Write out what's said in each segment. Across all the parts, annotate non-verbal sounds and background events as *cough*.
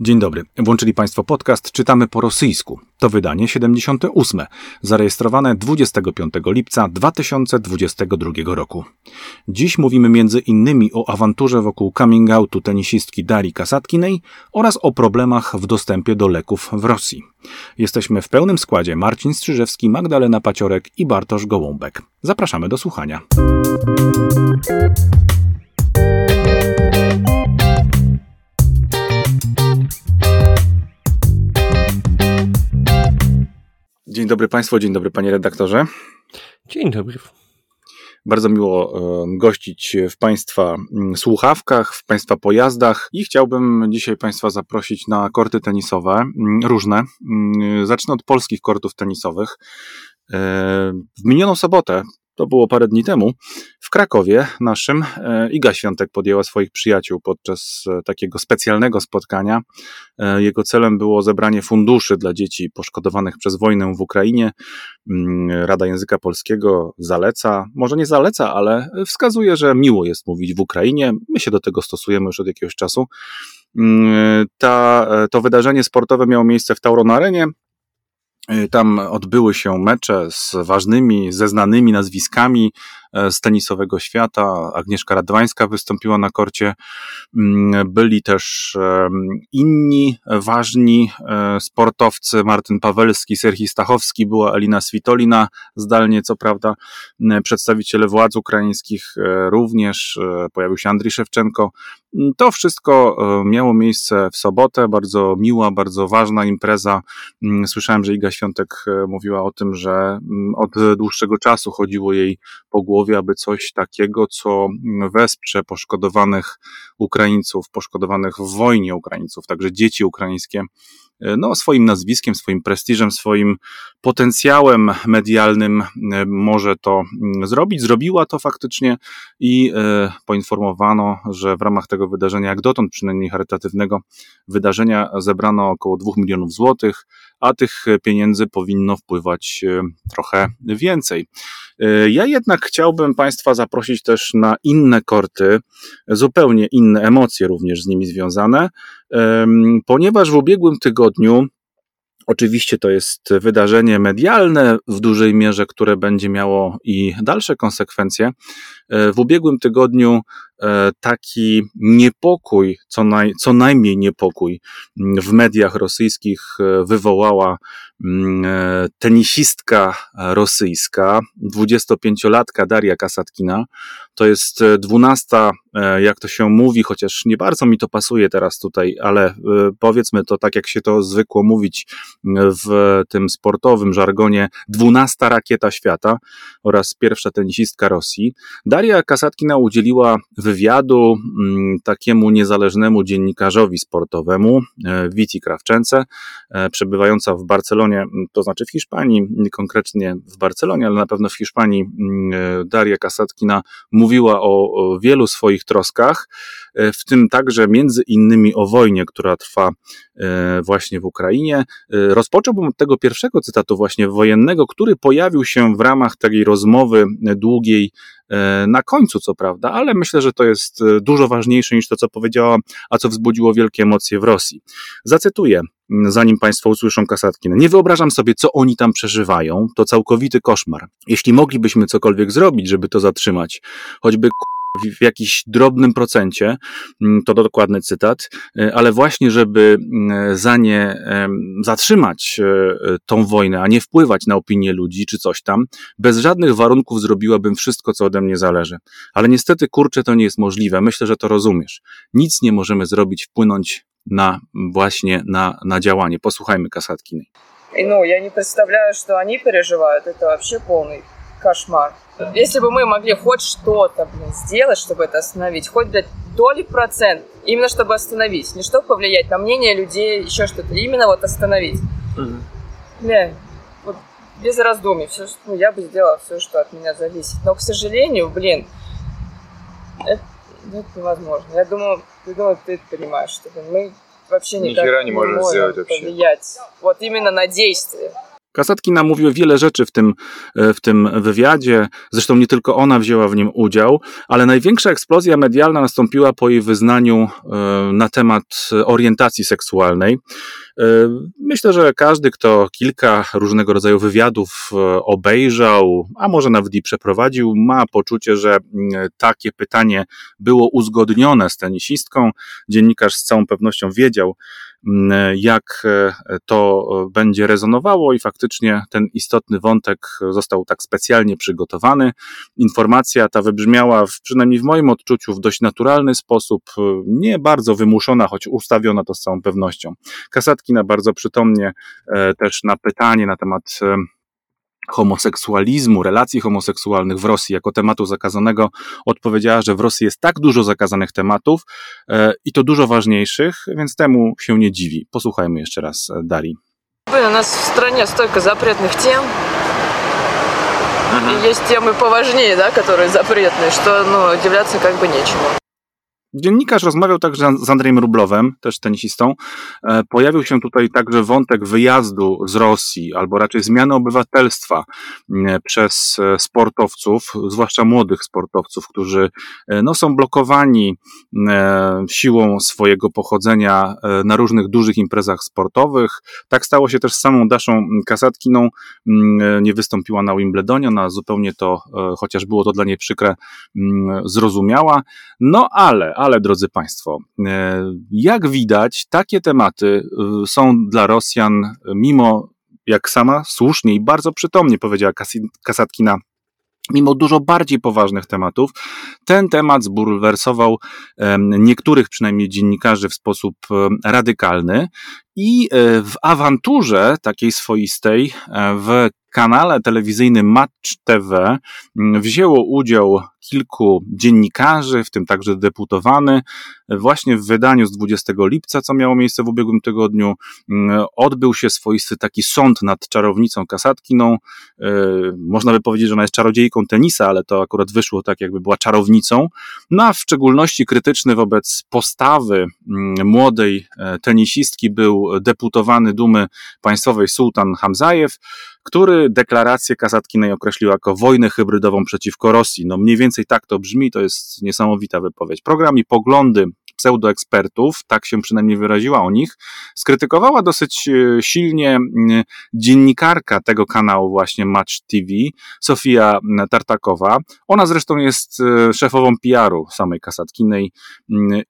Dzień dobry. Włączyli Państwo podcast Czytamy po rosyjsku. To wydanie 78, zarejestrowane 25 lipca 2022 roku. Dziś mówimy między innymi o awanturze wokół coming outu tenisistki Darii Kasatkinej oraz o problemach w dostępie do leków w Rosji. Jesteśmy w pełnym składzie Marcin Strzyżewski, Magdalena Paciorek i Bartosz Gołąbek. Zapraszamy do słuchania. Dzień dobry Państwu, dzień dobry Panie redaktorze. Dzień dobry. Bardzo miło gościć w Państwa mm, słuchawkach, w Państwa pojazdach i chciałbym dzisiaj Państwa zaprosić na korty tenisowe, mm, różne. Mm, zacznę od polskich kortów tenisowych. E, w minioną sobotę to było parę dni temu, w Krakowie naszym e, Iga Świątek podjęła swoich przyjaciół podczas e, takiego specjalnego spotkania. E, jego celem było zebranie funduszy dla dzieci poszkodowanych przez wojnę w Ukrainie. Mm, Rada Języka Polskiego zaleca, może nie zaleca, ale wskazuje, że miło jest mówić w Ukrainie. My się do tego stosujemy już od jakiegoś czasu. Mm, ta, to wydarzenie sportowe miało miejsce w Tauron Arenie. Y, tam odbyły się mecze z ważnymi, ze znanymi nazwiskami z tenisowego świata. Agnieszka Radwańska wystąpiła na korcie. Mm, byli też inni ważni e, sportowcy. Martyn Pawelski, Serhii Stachowski, była Elina Svitolina, zdalnie co prawda. Przedstawiciele władz ukraińskich e, również. Pojawił się Andrii Szewczenko. To wszystko miało miejsce w sobotę. Bardzo miła, bardzo ważna impreza. Mm, słyszałem, że Iga Świątek e, mówiła o tym, że mm, od dłuższego czasu chodziło jej po głowie, aby coś takiego, co wesprze poszkodowanych Ukraińców, poszkodowanych w wojnie Ukraińców, także dzieci ukraińskie, no, swoim nazwiskiem, swoim prestiżem, swoim potencjałem medialnym e, może to mm, zrobić. Zrobiła to faktycznie i e, poinformowano, że w ramach tego wydarzenia, jak dotąd przynajmniej charytatywnego wydarzenia, zebrano około 2 milionów złotych, a tych pieniędzy powinno wpływać trochę więcej. Ja jednak chciałbym Państwa zaprosić też na inne korty, zupełnie inne emocje również z nimi związane, ponieważ w ubiegłym tygodniu Oczywiście to jest wydarzenie medialne w dużej mierze, które będzie miało i dalsze konsekwencje. E, w ubiegłym tygodniu e, taki niepokój, co, naj, co najmniej niepokój w mediach rosyjskich e, wywołała mm, tenisistka rosyjska, 25-latka Daria Kasatkina. To jest dwunasta, jak to się mówi, chociaż nie bardzo mi to pasuje teraz tutaj, ale powiedzmy to tak, jak się to zwykło mówić w tym sportowym żargonie, dwunasta rakieta świata oraz pierwsza tenisistka Rosji. Daria Kasatkina udzieliła wywiadu mm, takiemu niezależnemu dziennikarzowi sportowemu, e, Wici Krawczence, e, przebywająca w Barcelonie, to znaczy w Hiszpanii, konkretnie w Barcelonie, ale na pewno w Hiszpanii. E, Daria Kasatkina mówiła o wielu swoich troskach, w tym także między innymi o wojnie, która trwa właśnie w Ukrainie. Rozpocząłbym od tego pierwszego cytatu właśnie wojennego, który pojawił się w ramach takiej rozmowy długiej E, na końcu, co prawda, ale myślę, że to jest e, dużo ważniejsze niż to, co powiedziałam, a co wzbudziło wielkie emocje w Rosji. Zacytuję, zanim Państwo usłyszą kasatki. Nie wyobrażam sobie, co oni tam przeżywają. To całkowity koszmar. Jeśli moglibyśmy cokolwiek zrobić, żeby to zatrzymać, choćby w jakiś drobnym procencie, mm, to dokładny cytat, e, ale właśnie, żeby mm, za nie zatrzymać e, tą wojnę, a nie wpływać na opinię ludzi czy coś tam, bez żadnych warunków zrobiłabym wszystko, co ode mnie zależy. Ale niestety, kurczę, to nie jest możliwe. Myślę, że to rozumiesz. Nic nie możemy zrobić, wpłynąć na właśnie na, na działanie. Posłuchajmy Kasatkiny. Ну, я не представляю, что они переживают. Это вообще полный кошмар. Если бы мы могли хоть что-то, блин, сделать, чтобы это остановить, хоть дать доли процент, именно чтобы остановить, не чтобы повлиять на мнение людей, еще что-то, именно вот остановить. Угу. Бля, вот без раздумий, все, ну, я бы сделала все, что от меня зависит. Но, к сожалению, блин, это, это невозможно. Я думаю, я думаю, ты понимаешь, что мы вообще никак не, не можем сделать повлиять. Вообще. Вот именно на действие. Kasatkina mówiła wiele rzeczy w tym, w tym wywiadzie, zresztą nie tylko ona wzięła w nim udział, ale największa eksplozja medialna nastąpiła po jej wyznaniu na temat orientacji seksualnej. Myślę, że każdy, kto kilka różnego rodzaju wywiadów obejrzał, a może nawet i przeprowadził, ma poczucie, że takie pytanie było uzgodnione z tenisistką. Dziennikarz z całą pewnością wiedział, jak e, to będzie rezonowało i faktycznie ten istotny wątek został tak specjalnie przygotowany. Informacja ta wybrzmiała, w, przynajmniej w moim odczuciu, w dość naturalny sposób, nie bardzo wymuszona, choć ustawiona to z całą pewnością. Kasatkina bardzo przytomnie e, też na pytanie na temat e, homoseksualizmu, relacji homoseksualnych w Rosji jako tematu zakazanego, odpowiedziała, że w Rosji jest tak dużo zakazanych tematów e, i to dużo ważniejszych, więc temu się nie dziwi. Posłuchajmy jeszcze raz e, Dari. У нас в стране столько запретных тем, и есть темы поважнее, да, которые запретные, что ну, удивляться как бы нечему. Dziennikarz rozmawiał także z Andrzejem Rublowem, też tenisistą. E, pojawił się tutaj także wątek wyjazdu z Rosji, albo raczej zmiany obywatelstwa przez e, sportowców, zwłaszcza młodych sportowców, którzy e, no, są blokowani siłą swojego pochodzenia na różnych dużych imprezach sportowych. Tak stało się też z samą Daszą Kasatkiną. Nie wystąpiła na Wimbledonie, ona zupełnie to, chociaż było to dla niej przykre, zrozumiała. No ale, ale drodzy Państwo, e, jak widać, takie tematy e, są dla Rosjan, mimo jak sama słusznie i bardzo przytomnie powiedziała Kasatkina, mimo dużo bardziej poważnych tematów, ten temat zbulwersował niektórych przynajmniej dziennikarzy w sposób radykalny i e, w awanturze takiej swoistej w kanale telewizyjnym Match TV wzięło udział kilku dziennikarzy, w tym także deputowany. Właśnie w wydaniu z 20 lipca, co miało miejsce w ubiegłym tygodniu, mm, odbył się swoisty taki sąd nad czarownicą Kasatkiną. E, można by powiedzieć, że ona jest czarodziejką tenisa, ale to akurat wyszło tak, jakby była czarownicą. No a w szczególności krytyczny wobec postawy mm, młodej e, tenisistki był deputowany Dumy Państwowej Sultan Hamzajew, który deklarację Kasatkinej określił jako wojnę hybrydową przeciwko Rosji. No mniej więcej tak to brzmi, to jest niesamowita wypowiedź. Program i poglądy pseudoekspertów, tak się przynajmniej wyraziła o nich, skrytykowała dosyć e, silnie dziennikarka tego kanału właśnie Match TV, Sofia Tartakowa. Ona zresztą jest e, szefową PR-u samej Kasatkinej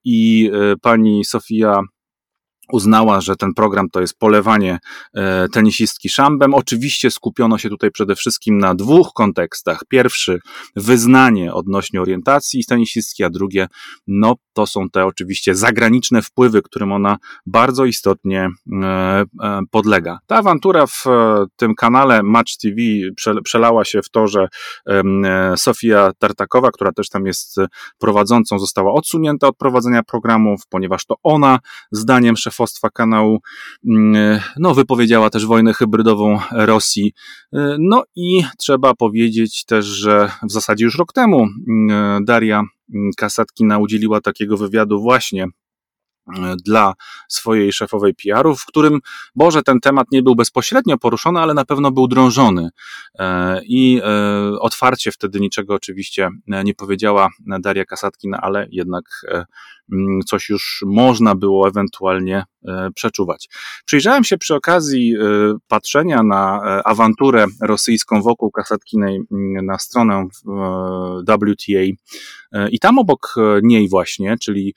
i e, pani Sofia uznała, że ten program to jest polewanie e, tenisistki szambem. Oczywiście skupiono się tutaj przede wszystkim na dwóch kontekstach. Pierwszy, wyznanie odnośnie orientacji tenisistki, a drugie, no to są te oczywiście zagraniczne wpływy, którym ona bardzo istotnie e, e, podlega. Ta awantura w tym kanale Match TV przelała się w to, że Sofia Tartakowa, która też tam jest prowadzącą, została odsunięta od prowadzenia programów, ponieważ to ona, zdaniem szefa szefostwa kanału mm, no, wypowiedziała też wojnę hybrydową Rosji. No i trzeba powiedzieć też, że w zasadzie już rok temu mm, Daria Kasatkina udzieliła takiego wywiadu właśnie dla swojej szefowej PR-u, w którym, Boże, ten temat nie był bezpośrednio poruszony, ale na pewno był drążony. E, I e, otwarcie wtedy niczego oczywiście nie powiedziała Daria Kasatkina, ale jednak e, coś już można było ewentualnie przeczuwać. Przyjrzałem się przy okazji patrzenia na awanturę rosyjską wokół Kasatkinej na stronę WTA i tam obok niej właśnie, czyli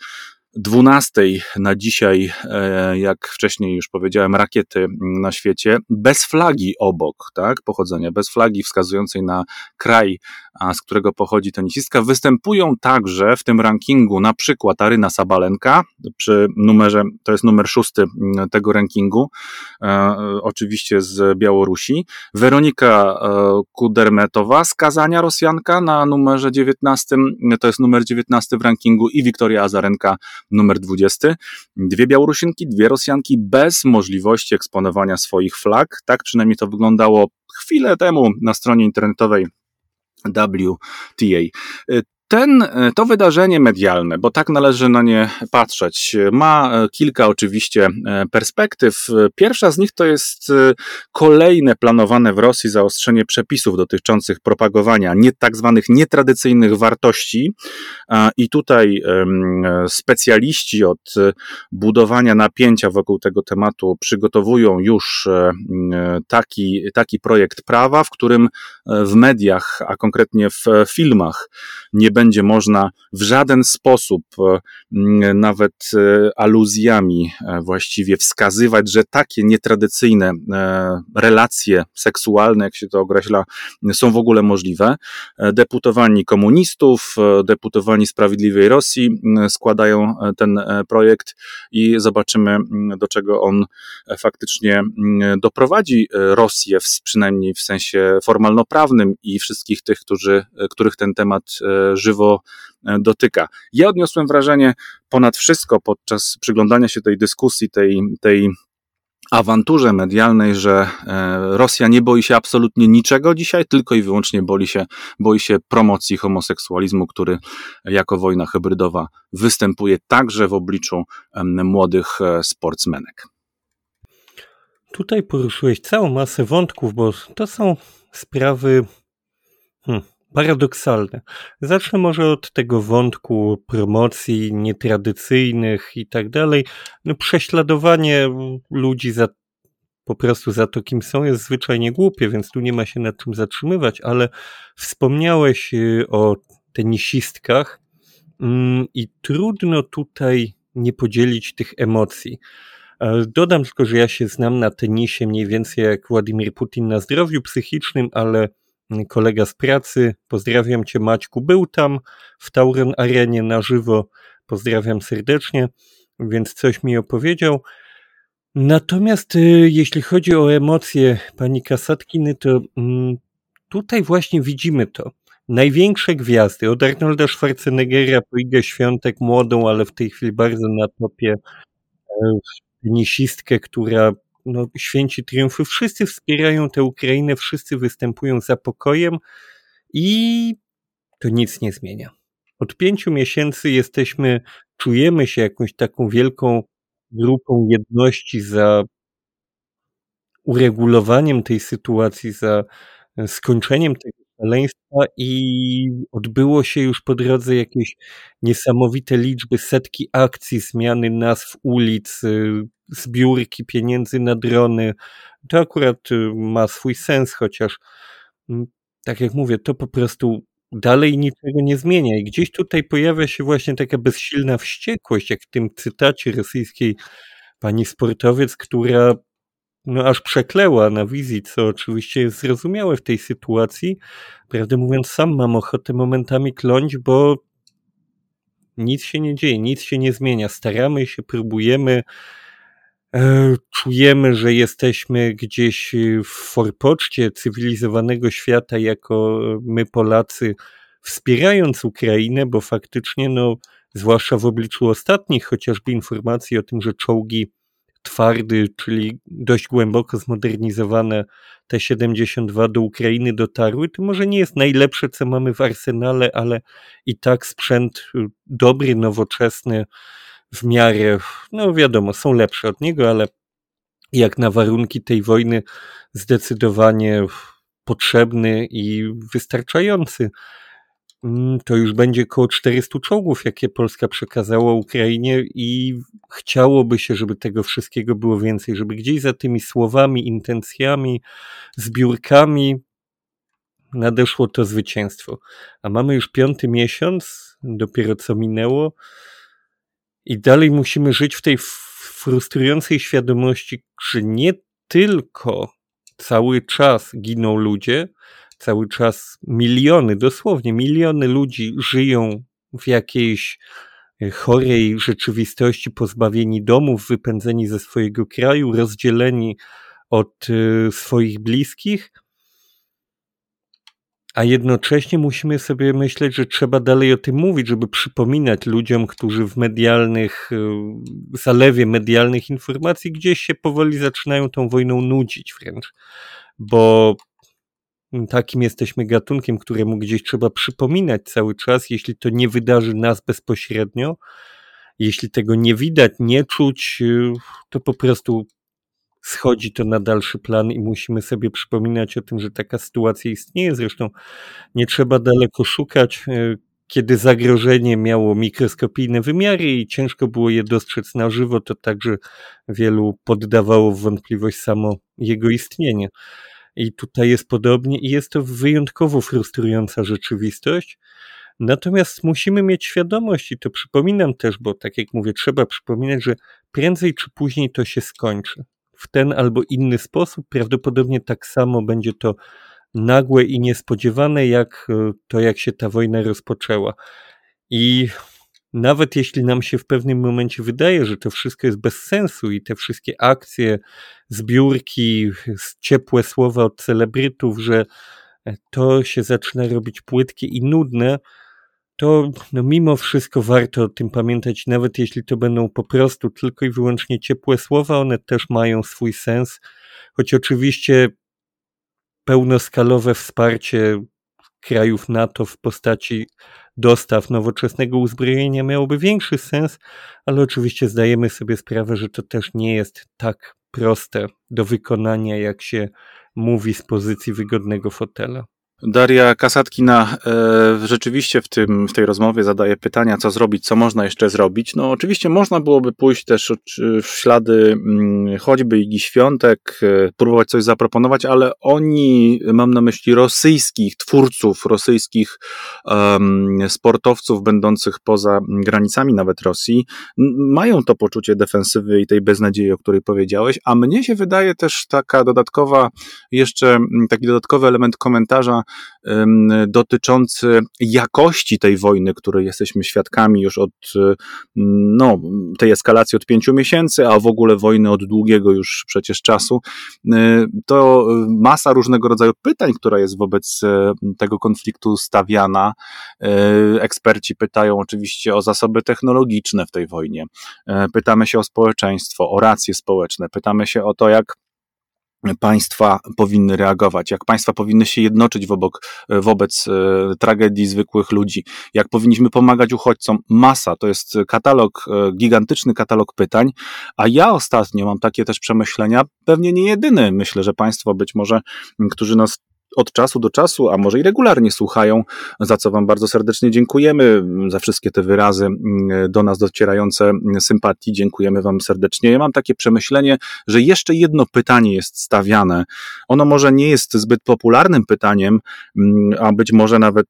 12 na dzisiaj, e, jak wcześniej już powiedziałem, rakiety na świecie, bez flagi obok, tak, pochodzenia, bez flagi wskazującej na kraj, z którego pochodzi tenisistka, występują także w tym rankingu na przykład Aryna Sabalenka, przy numerze, to jest numer szósty tego rankingu, e, oczywiście z Białorusi, Weronika e, Kudermetowa z Kazania, Rosjanka na numerze 19, to jest numer 19 w rankingu i Wiktoria Azarenka numer 20. Dwie Białorusinki, dwie Rosjanki bez możliwości eksponowania swoich flag. Tak przynajmniej to wyglądało chwilę temu na stronie internetowej WTA. Ten, e, to wydarzenie medialne, bo tak należy na nie patrzeć, ma e, kilka oczywiście e, perspektyw. Pierwsza z nich to jest kolejne planowane w Rosji zaostrzenie przepisów dotyczących propagowania nie, tak zwanych nietradycyjnych wartości. I tutaj specjaliści od budowania napięcia wokół tego tematu przygotowują już taki, taki projekt prawa, w którym w mediach, a konkretnie w filmach, nie będzie można w żaden sposób, e, nawet e, aluzjami e, właściwie wskazywać, że takie nietradycyjne relacje seksualne, jak się to określa, są w ogóle możliwe. Deputowani komunistów, deputowani Sprawiedliwej Rosji składają ten projekt i zobaczymy, do czego on faktycznie doprowadzi Rosję, przynajmniej w sensie formalno-prawnym i wszystkich tych, którzy, których ten temat żywo e, dotyka. Ja odniosłem wrażenie ponad wszystko podczas przyglądania się tej dyskusji, tej, tej awanturze medialnej, że e, Rosja nie boi się absolutnie niczego dzisiaj, tylko i wyłącznie boi się, boi się promocji homoseksualizmu, który jako wojna hybrydowa występuje także w obliczu młodych e, sportsmenek. Tutaj poruszyłeś całą masę wątków, bo to są sprawy hmm, paradoksalne. Zacznę może od tego wątku promocji nietradycyjnych i tak dalej. No, prześladowanie ludzi za po prostu za to, kim są, jest zwyczajnie głupie, więc tu nie ma się nad czym zatrzymywać, ale wspomniałeś y, o tenisistkach mm, i trudno tutaj nie podzielić tych emocji. E, dodam tylko, że ja się znam na tenisie mniej więcej jak Władimir Putin na zdrowiu psychicznym, ale kolega z pracy. Pozdrawiam cię Maćku. Był tam w Tauron Arenie na żywo. Pozdrawiam serdecznie, więc coś mi opowiedział. Natomiast y, jeśli chodzi o emocje pani Kasatkiny, to mm, tutaj właśnie widzimy to. Największe gwiazdy, od Arnolda Schwarzeneggera po Igę Świątek, młodą, ale w tej chwili bardzo na topie, e, tenisistkę, która no, święci triumfy, wszyscy wspierają tę Ukrainę, wszyscy występują za pokojem i to nic nie zmienia. Od pięciu miesięcy jesteśmy, czujemy się jakąś taką wielką grupą jedności za uregulowaniem tej sytuacji, za skończeniem tego szaleństwa i odbyło się już po drodze jakieś niesamowite liczby, setki akcji, zmiany nazw ulic, y, zbiórki pieniędzy na drony. To akurat y, ma swój sens, chociaż mm, tak jak mówię, to po prostu dalej niczego nie zmienia. I gdzieś tutaj pojawia się właśnie taka bezsilna wściekłość, jak w tym cytacie rosyjskiej pani sportowiec, która no aż przekleła na wizji, co oczywiście jest zrozumiałe w tej sytuacji. Prawdę mówiąc, sam mam ochotę momentami kląć, bo nic się nie dzieje, nic się nie zmienia. Staramy się, próbujemy, czujemy, że jesteśmy gdzieś w forpoczcie cywilizowanego świata, jako my Polacy, wspierając Ukrainę, bo faktycznie, no, zwłaszcza w obliczu ostatnich chociażby informacji o tym, że czołgi twardy, czyli dość głęboko zmodernizowane T-72 do Ukrainy dotarły, to może nie jest najlepsze, co mamy w arsenale, ale i tak sprzęt y, dobry, nowoczesny, w miarę, no wiadomo, są lepsze od niego, ale jak na warunki tej wojny zdecydowanie potrzebny i wystarczający. Mm, to już będzie około 400 czołgów, jakie Polska przekazała Ukrainie i chciałoby się, żeby tego wszystkiego było więcej, żeby gdzieś za tymi słowami, intencjami, zbiórkami nadeszło to zwycięstwo. A mamy już piąty miesiąc, dopiero co minęło i dalej musimy żyć w tej frustrującej świadomości, że nie tylko cały czas giną ludzie, cały czas miliony, dosłownie miliony ludzi żyją w jakiejś e, chorej rzeczywistości, pozbawieni domów, wypędzeni ze swojego kraju, rozdzieleni od e, swoich bliskich, a jednocześnie musimy sobie myśleć, że trzeba dalej o tym mówić, żeby przypominać ludziom, którzy w medialnych, e, zalewie medialnych informacji gdzieś się powoli zaczynają tą wojną nudzić wręcz, bo takim jesteśmy gatunkiem, któremu gdzieś trzeba przypominać cały czas, jeśli to nie wydarzy nas bezpośrednio, jeśli tego nie widać, nie czuć, y, to po prostu schodzi to na dalszy plan i musimy sobie przypominać o tym, że taka sytuacja istnieje. Zresztą nie trzeba daleko szukać. Y, kiedy zagrożenie miało mikroskopijne wymiary i ciężko było je dostrzec na żywo, to także wielu poddawało w wątpliwość samo jego istnienie. I tutaj jest podobnie i jest to wyjątkowo frustrująca rzeczywistość. Natomiast musimy mieć świadomość, i to przypominam też, bo tak jak mówię, trzeba przypominać, że prędzej czy później to się skończy. W ten albo inny sposób, prawdopodobnie tak samo będzie to nagłe i niespodziewane, jak e, to, jak się ta wojna rozpoczęła. I nawet jeśli nam się w pewnym momencie wydaje, że to wszystko jest bez sensu i te wszystkie akcje, zbiórki, ciepłe słowa od celebrytów, że to się zaczyna robić płytkie i nudne, to no mimo wszystko warto o tym pamiętać, nawet jeśli to będą po prostu tylko i wyłącznie ciepłe słowa, one też mają swój sens, choć oczywiście pełnoskalowe wsparcie krajów NATO w postaci dostaw nowoczesnego uzbrojenia miałoby większy sens, ale oczywiście zdajemy sobie sprawę, że to też nie jest tak proste do wykonania, jak się mówi z pozycji wygodnego fotela. Daria Kasatkina e, rzeczywiście w, tym, w tej rozmowie zadaje pytania, co zrobić, co można jeszcze zrobić. No oczywiście można byłoby pójść też w ślady mm, choćby Igi Świątek, e, próbować coś zaproponować, ale oni, mam na myśli rosyjskich twórców, rosyjskich um, sportowców będących poza granicami nawet Rosji, mają to poczucie defensywy i tej beznadziei, o której powiedziałeś, a mnie się wydaje też taka dodatkowa, jeszcze taki dodatkowy element komentarza, dotyczący jakości tej wojny, której jesteśmy świadkami już od no, tej eskalacji od pięciu miesięcy, a w ogóle wojny od długiego już przecież czasu, to masa różnego rodzaju pytań, która jest wobec tego konfliktu stawiana. Eksperci pytają oczywiście o zasoby technologiczne w tej wojnie. Pytamy się o społeczeństwo, o racje społeczne, pytamy się o to, jak państwa powinny reagować, jak państwa powinny się jednoczyć wobec, wobec tragedii zwykłych ludzi, jak powinniśmy pomagać uchodźcom. Masa, to jest katalog, e, gigantyczny katalog pytań, a ja ostatnio mam takie też przemyślenia, pewnie nie jedyny, myślę, że państwo być może, którzy nas od czasu do czasu, a może i regularnie słuchają, za co Wam bardzo serdecznie dziękujemy, za wszystkie te wyrazy mm, do nas docierające sympatii. Dziękujemy Wam serdecznie. Ja mam takie przemyślenie, że jeszcze jedno pytanie jest stawiane. Ono może nie jest zbyt popularnym pytaniem, mm, a być może nawet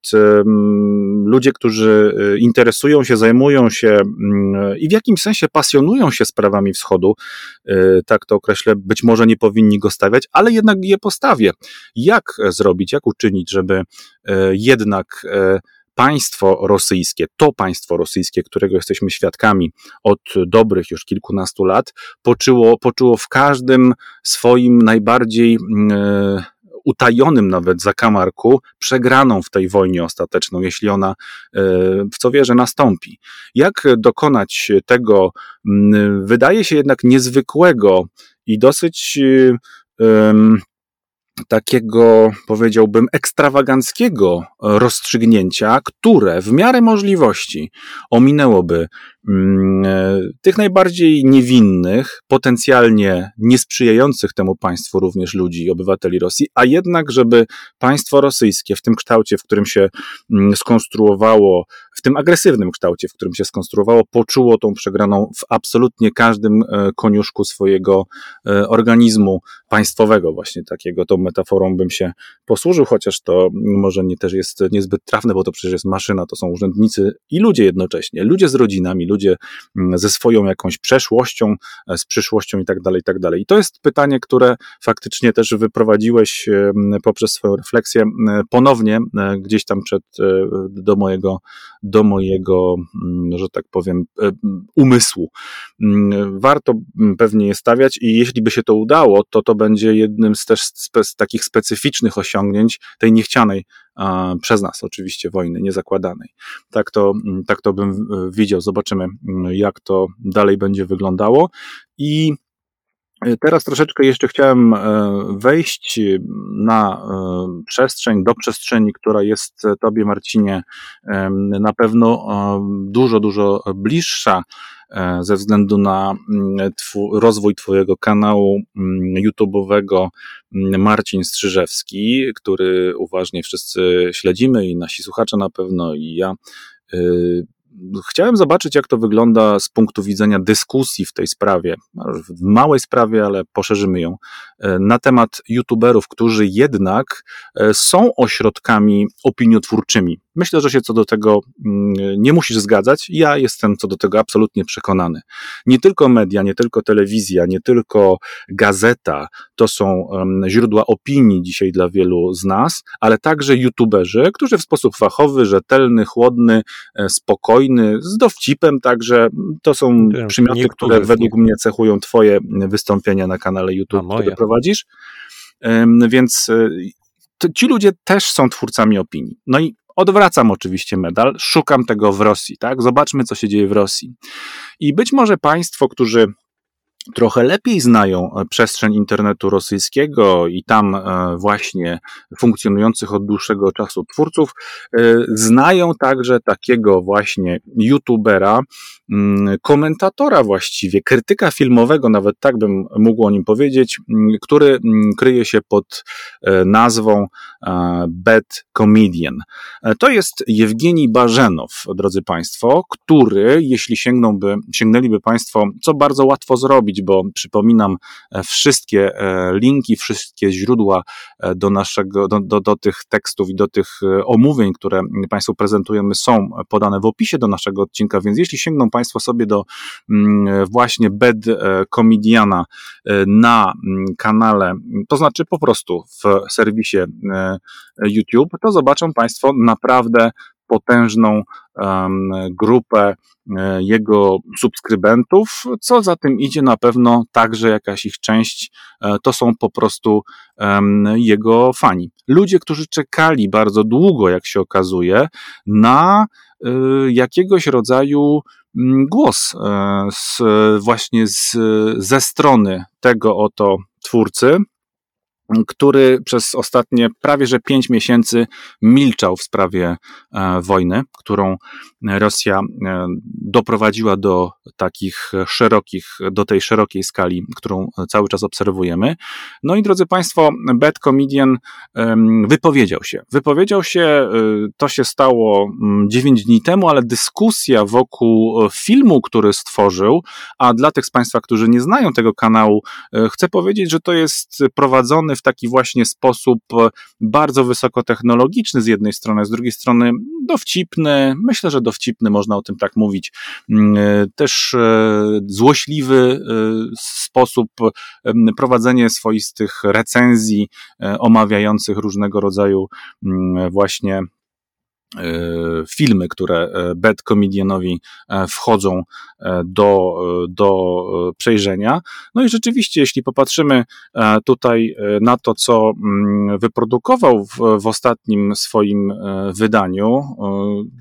ludzie, którzy y, interesują się, zajmują się mm, i w jakimś sensie pasjonują się sprawami wschodu, y, tak to określę, być może nie powinni go stawiać, ale jednak je postawię. Jak zrobić, jak uczynić, żeby e, jednak e, państwo rosyjskie, to państwo rosyjskie, którego jesteśmy świadkami od dobrych już kilkunastu lat, poczuło, poczuło w każdym swoim najbardziej mm, e, utajonym nawet zakamarku przegraną w tej wojnie ostateczną, jeśli ona, w co wierzę, nastąpi. Jak dokonać tego, mm, wydaje się jednak niezwykłego i dosyć takiego, powiedziałbym, ekstrawaganckiego rozstrzygnięcia, które w miarę możliwości ominęłoby tych najbardziej niewinnych, potencjalnie niesprzyjających temu państwu również ludzi, obywateli Rosji, a jednak, żeby państwo rosyjskie w tym kształcie, w którym się mm, skonstruowało, w tym agresywnym kształcie, w którym się skonstruowało, poczuło tą przegraną w absolutnie każdym e, koniuszku swojego e, organizmu państwowego, właśnie takiego, tą metaforą bym się posłużył, chociaż to może nie też jest niezbyt trafne, bo to przecież jest maszyna, to są urzędnicy i ludzie jednocześnie, ludzie z rodzinami, ludzie ludzie mm, ze swoją jakąś przeszłością, e, z przyszłością i tak dalej, i tak dalej. I to jest pytanie, które faktycznie też wyprowadziłeś poprzez swoją refleksję ponownie e, gdzieś tam przed, e, do mojego, do mojego, że tak powiem, umysłu. Warto pewnie je stawiać i jeśli by się to udało, to to będzie jednym z też z takich specyficznych osiągnięć tej niechcianej przez nas oczywiście wojny niezakładanej. Tak to, tak to bym widział. Zobaczymy, jak to dalej będzie wyglądało. I Teraz troszeczkę jeszcze chciałem wejść na przestrzeń, do przestrzeni, która jest Tobie, Marcinie, na pewno dużo, dużo bliższa E, ze względu na mm, rozwój Twojego kanału mm, YouTube'owego mm, Marcin Strzyżewski, który uważnie wszyscy śledzimy i nasi słuchacze na pewno i ja. Chciałem zobaczyć, jak to wygląda z punktu widzenia dyskusji w tej sprawie, w małej sprawie, ale poszerzymy ją, e, na temat YouTuberów, którzy jednak e, są ośrodkami opiniotwórczymi Myślę, że się co do tego mm, nie musisz zgadzać. Ja jestem co do tego absolutnie przekonany. Nie tylko media, nie tylko telewizja, nie tylko gazeta to są źródła opinii dzisiaj dla wielu z nas, ale także youtuberzy, którzy w sposób fachowy, rzetelny, chłodny, e, spokojny, z dowcipem także, to są Wiem, przymioty, które według mnie cechują Twoje wystąpienia na kanale YouTube, które prowadzisz. Więc e, ci ludzie też są twórcami opinii. No i Odwracam oczywiście medal, szukam tego w Rosji, tak? Zobaczmy, co się dzieje w Rosji. I być może Państwo, którzy trochę lepiej znają e, przestrzeń internetu rosyjskiego i tam e, właśnie funkcjonujących od dłuższego czasu twórców, e, znają także takiego właśnie youtubera, mm, komentatora właściwie, krytyka filmowego, nawet tak bym mógł o nim powiedzieć, mm, który mm, kryje się pod nazwą Bad Comedian. To jest Jewgeni Barzenow, drodzy Państwo, który, jeśli sięgną sięgnęliby Państwo, co bardzo łatwo zrobić, bo przypominam e, wszystkie e, linki, wszystkie źródła e, do naszego, do, do, do tych tekstów i do tych omówień, które Państwu prezentujemy, są podane w opisie do naszego odcinka, więc jeśli sięgną Państwo sobie do mm, właśnie Bed Comediana na mm, kanale, to znaczy po prostu w serwisie YouTube, to zobaczą Państwo naprawdę potężną grupę e, jego subskrybentów, co za tym idzie na pewno także jakaś ich część, e, to są po prostu jego fani. Ludzie, którzy czekali bardzo długo, jak się okazuje, na e, jakiegoś rodzaju mm, głos z, właśnie z, ze strony tego oto twórcy, który przez ostatnie prawie że pięć miesięcy milczał w sprawie e, wojny, którą Rosja e, doprowadziła do takich szerokich, do tej szerokiej skali, którą cały czas obserwujemy. No i drodzy Państwo, Bad Comedian wypowiedział się. Wypowiedział się, e, to się stało dziewięć dni temu, ale dyskusja wokół filmu, który stworzył, a dla tych z Państwa, którzy nie znają tego kanału, chcę powiedzieć, że to jest prowadzony w taki właśnie sposób e, bardzo wysokotechnologiczny z jednej strony, z drugiej strony dowcipny, myślę, że dowcipny, można o tym tak mówić, mm, e, też e, złośliwy sposób prowadzenie swoistych recenzji omawiających różnego rodzaju mm, właśnie filmy, które e, bad comedianowi e, wchodzą do, do przejrzenia. No i rzeczywiście, jeśli popatrzymy tutaj na to, co mm, wyprodukował w, w ostatnim swoim wydaniu,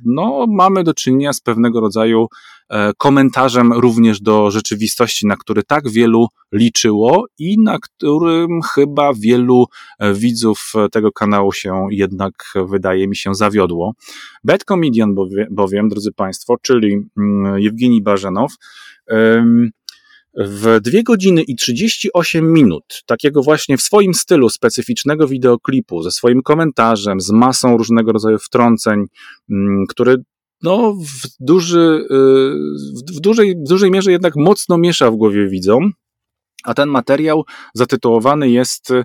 no mamy do czynienia z pewnego rodzaju E, komentarzem również do rzeczywistości, na który tak wielu liczyło i na którym chyba wielu e, widzów tego kanału się jednak, wydaje mi się, zawiodło. Bad Comedian bowiem, drodzy Państwo, czyli mm, Jewgeni Barzenow, w 2 godziny i 38 minut, takiego właśnie w swoim stylu specyficznego wideoklipu, ze swoim komentarzem, z masą różnego rodzaju wtrąceń, mm, który no, w, duży, y, w, dużej, w dużej mierze jednak mocno miesza w głowie widzom. A ten materiał zatytułowany jest y,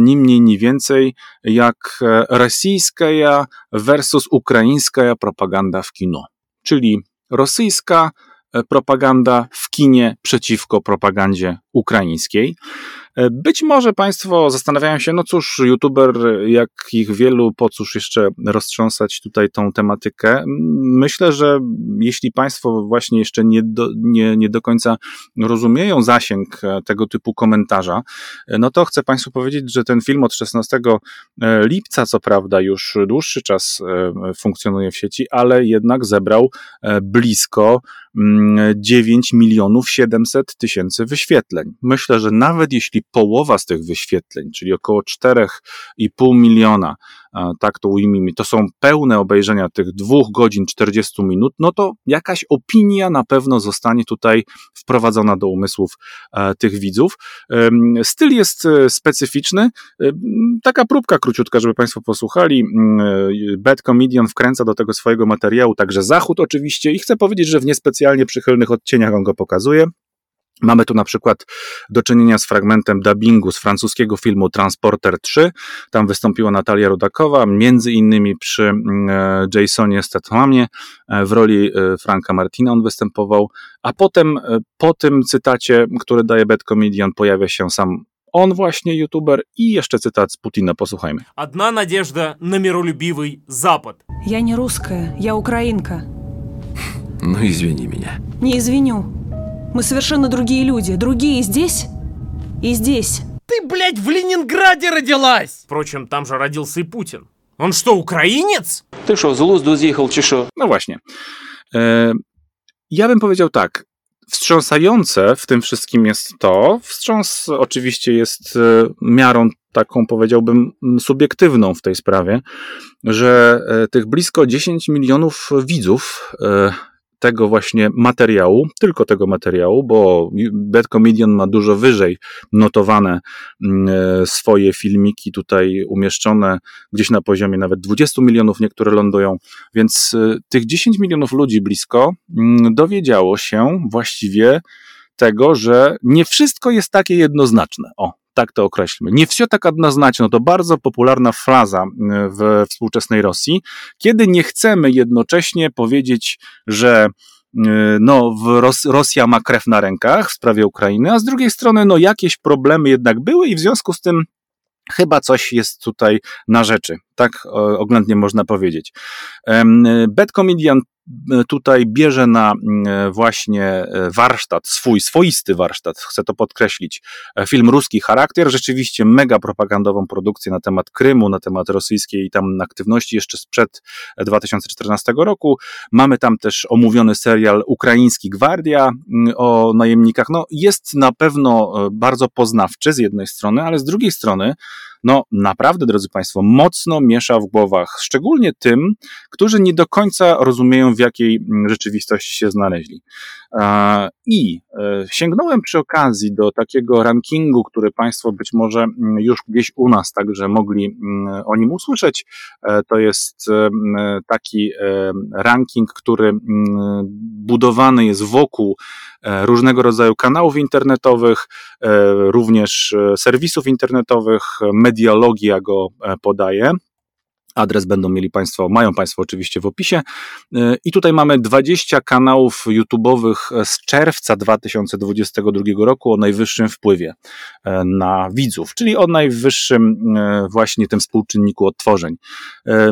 ni mniej, ni więcej jak e, rosyjska versus ukraińska propaganda w kino. Czyli rosyjska e, propaganda w kinie przeciwko propagandzie ukraińskiej. E, być może Państwo zastanawiają się, no cóż, youtuber, jak ich wielu, po cóż jeszcze roztrząsać tutaj tą tematykę. Myślę, że jeśli Państwo właśnie jeszcze nie do, nie, nie do końca rozumieją zasięg e, tego typu komentarza, e, no to chcę Państwu powiedzieć, że ten film od 16 lipca, co prawda, już dłuższy czas funkcjonuje w sieci, ale jednak zebrał blisko 9 milionów 700 tysięcy wyświetleń. Myślę, że nawet jeśli połowa z tych wyświetleń, czyli około 4,5 miliona, tak to ujmijmy, to są pełne obejrzenia tych dwóch godzin 40 minut, no to jakaś opinia na pewno zostanie tutaj wprowadzona do umysłów e, tych widzów. Styl jest e, specyficzny. Taka próbka króciutka, żeby Państwo posłuchali. Bad Comedian wkręca do tego swojego materiału także Zachód oczywiście i chcę powiedzieć, że w niespecjalnie przychylnych odcieniach on go pokazuje. Mamy tu na przykład do czynienia z fragmentem dubbingu z francuskiego filmu Transporter 3. Tam wystąpiła Natalia Rudakowa, między innymi przy mm, e, Jasonie Stathamie e, w roli e, Franka Martina on występował, a potem po tym cytacie, który daje Bad Comedian, pojawia się sam on właśnie youtuber i jeszcze cytat z Putina, posłuchajmy. Одна надежда на миролюбивый Запад. Я не русская, я украинка. Ну, извини меня. Не извиню. Мы совершенно другие люди. Другие здесь и здесь. Ты, блядь, в Ленинграде родилась! Впрочем, там же родился и Путин. Он что, украинец? Ты что, з глузду з'їхав чи що? No właśnie. E, ja bym powiedział tak. Wstrząsające w tym wszystkim jest to, wstrząs oczywiście jest e, miarą taką, powiedziałbym, subiektywną w tej sprawie, że e, tych blisko 10 milionów widzów e, tego właśnie materiału, tylko tego materiału, bo Bad Comedian ma dużo wyżej notowane mm, e, swoje filmiki tutaj umieszczone gdzieś na poziomie nawet 20 milionów, niektóre lądują, więc e, tych 10 milionów ludzi blisko mm, dowiedziało się właściwie tego, że nie wszystko jest takie jednoznaczne. O, tak to określmy. Nie все tak однозначно to bardzo popularna fraza e, w współczesnej Rosji, kiedy nie chcemy jednocześnie powiedzieć, że e, no, Ros Rosja ma krew na rękach w sprawie Ukrainy, a z drugiej strony no, jakieś problemy jednak były i w związku z tym chyba coś jest tutaj na rzeczy. Tak oględnie można powiedzieć. Bad Comedian tutaj bierze na mm, właśnie e, warsztat, swój swoisty warsztat, chcę to podkreślić, e, film Ruski Charakter, rzeczywiście mega propagandową produkcję na temat Krymu, na temat rosyjskiej tam aktywności jeszcze sprzed 2014 roku. Mamy tam też omówiony serial Ukraiński Gwardia mm, o najemnikach. No, jest na pewno e, bardzo poznawczy z jednej strony, ale z drugiej strony no naprawdę, drodzy Państwo, mocno miesza w głowach, szczególnie tym, którzy nie do końca rozumieją, w jakiej mm, rzeczywistości się znaleźli. I e, sięgnąłem przy okazji do takiego rankingu, który Państwo być może mm, już gdzieś u nas także mogli mm, o nim usłyszeć. E, to jest e, taki ranking, który budowany jest wokół różnego rodzaju kanałów internetowych, również serwisów internetowych, mediologia go podaje. Adres będą mieli Państwo, mają Państwo oczywiście w opisie. E, I tutaj mamy 20 kanałów YouTube'owych z czerwca 2022 roku o najwyższym wpływie e, na widzów, czyli o najwyższym e, właśnie tym współczynniku odtworzeń.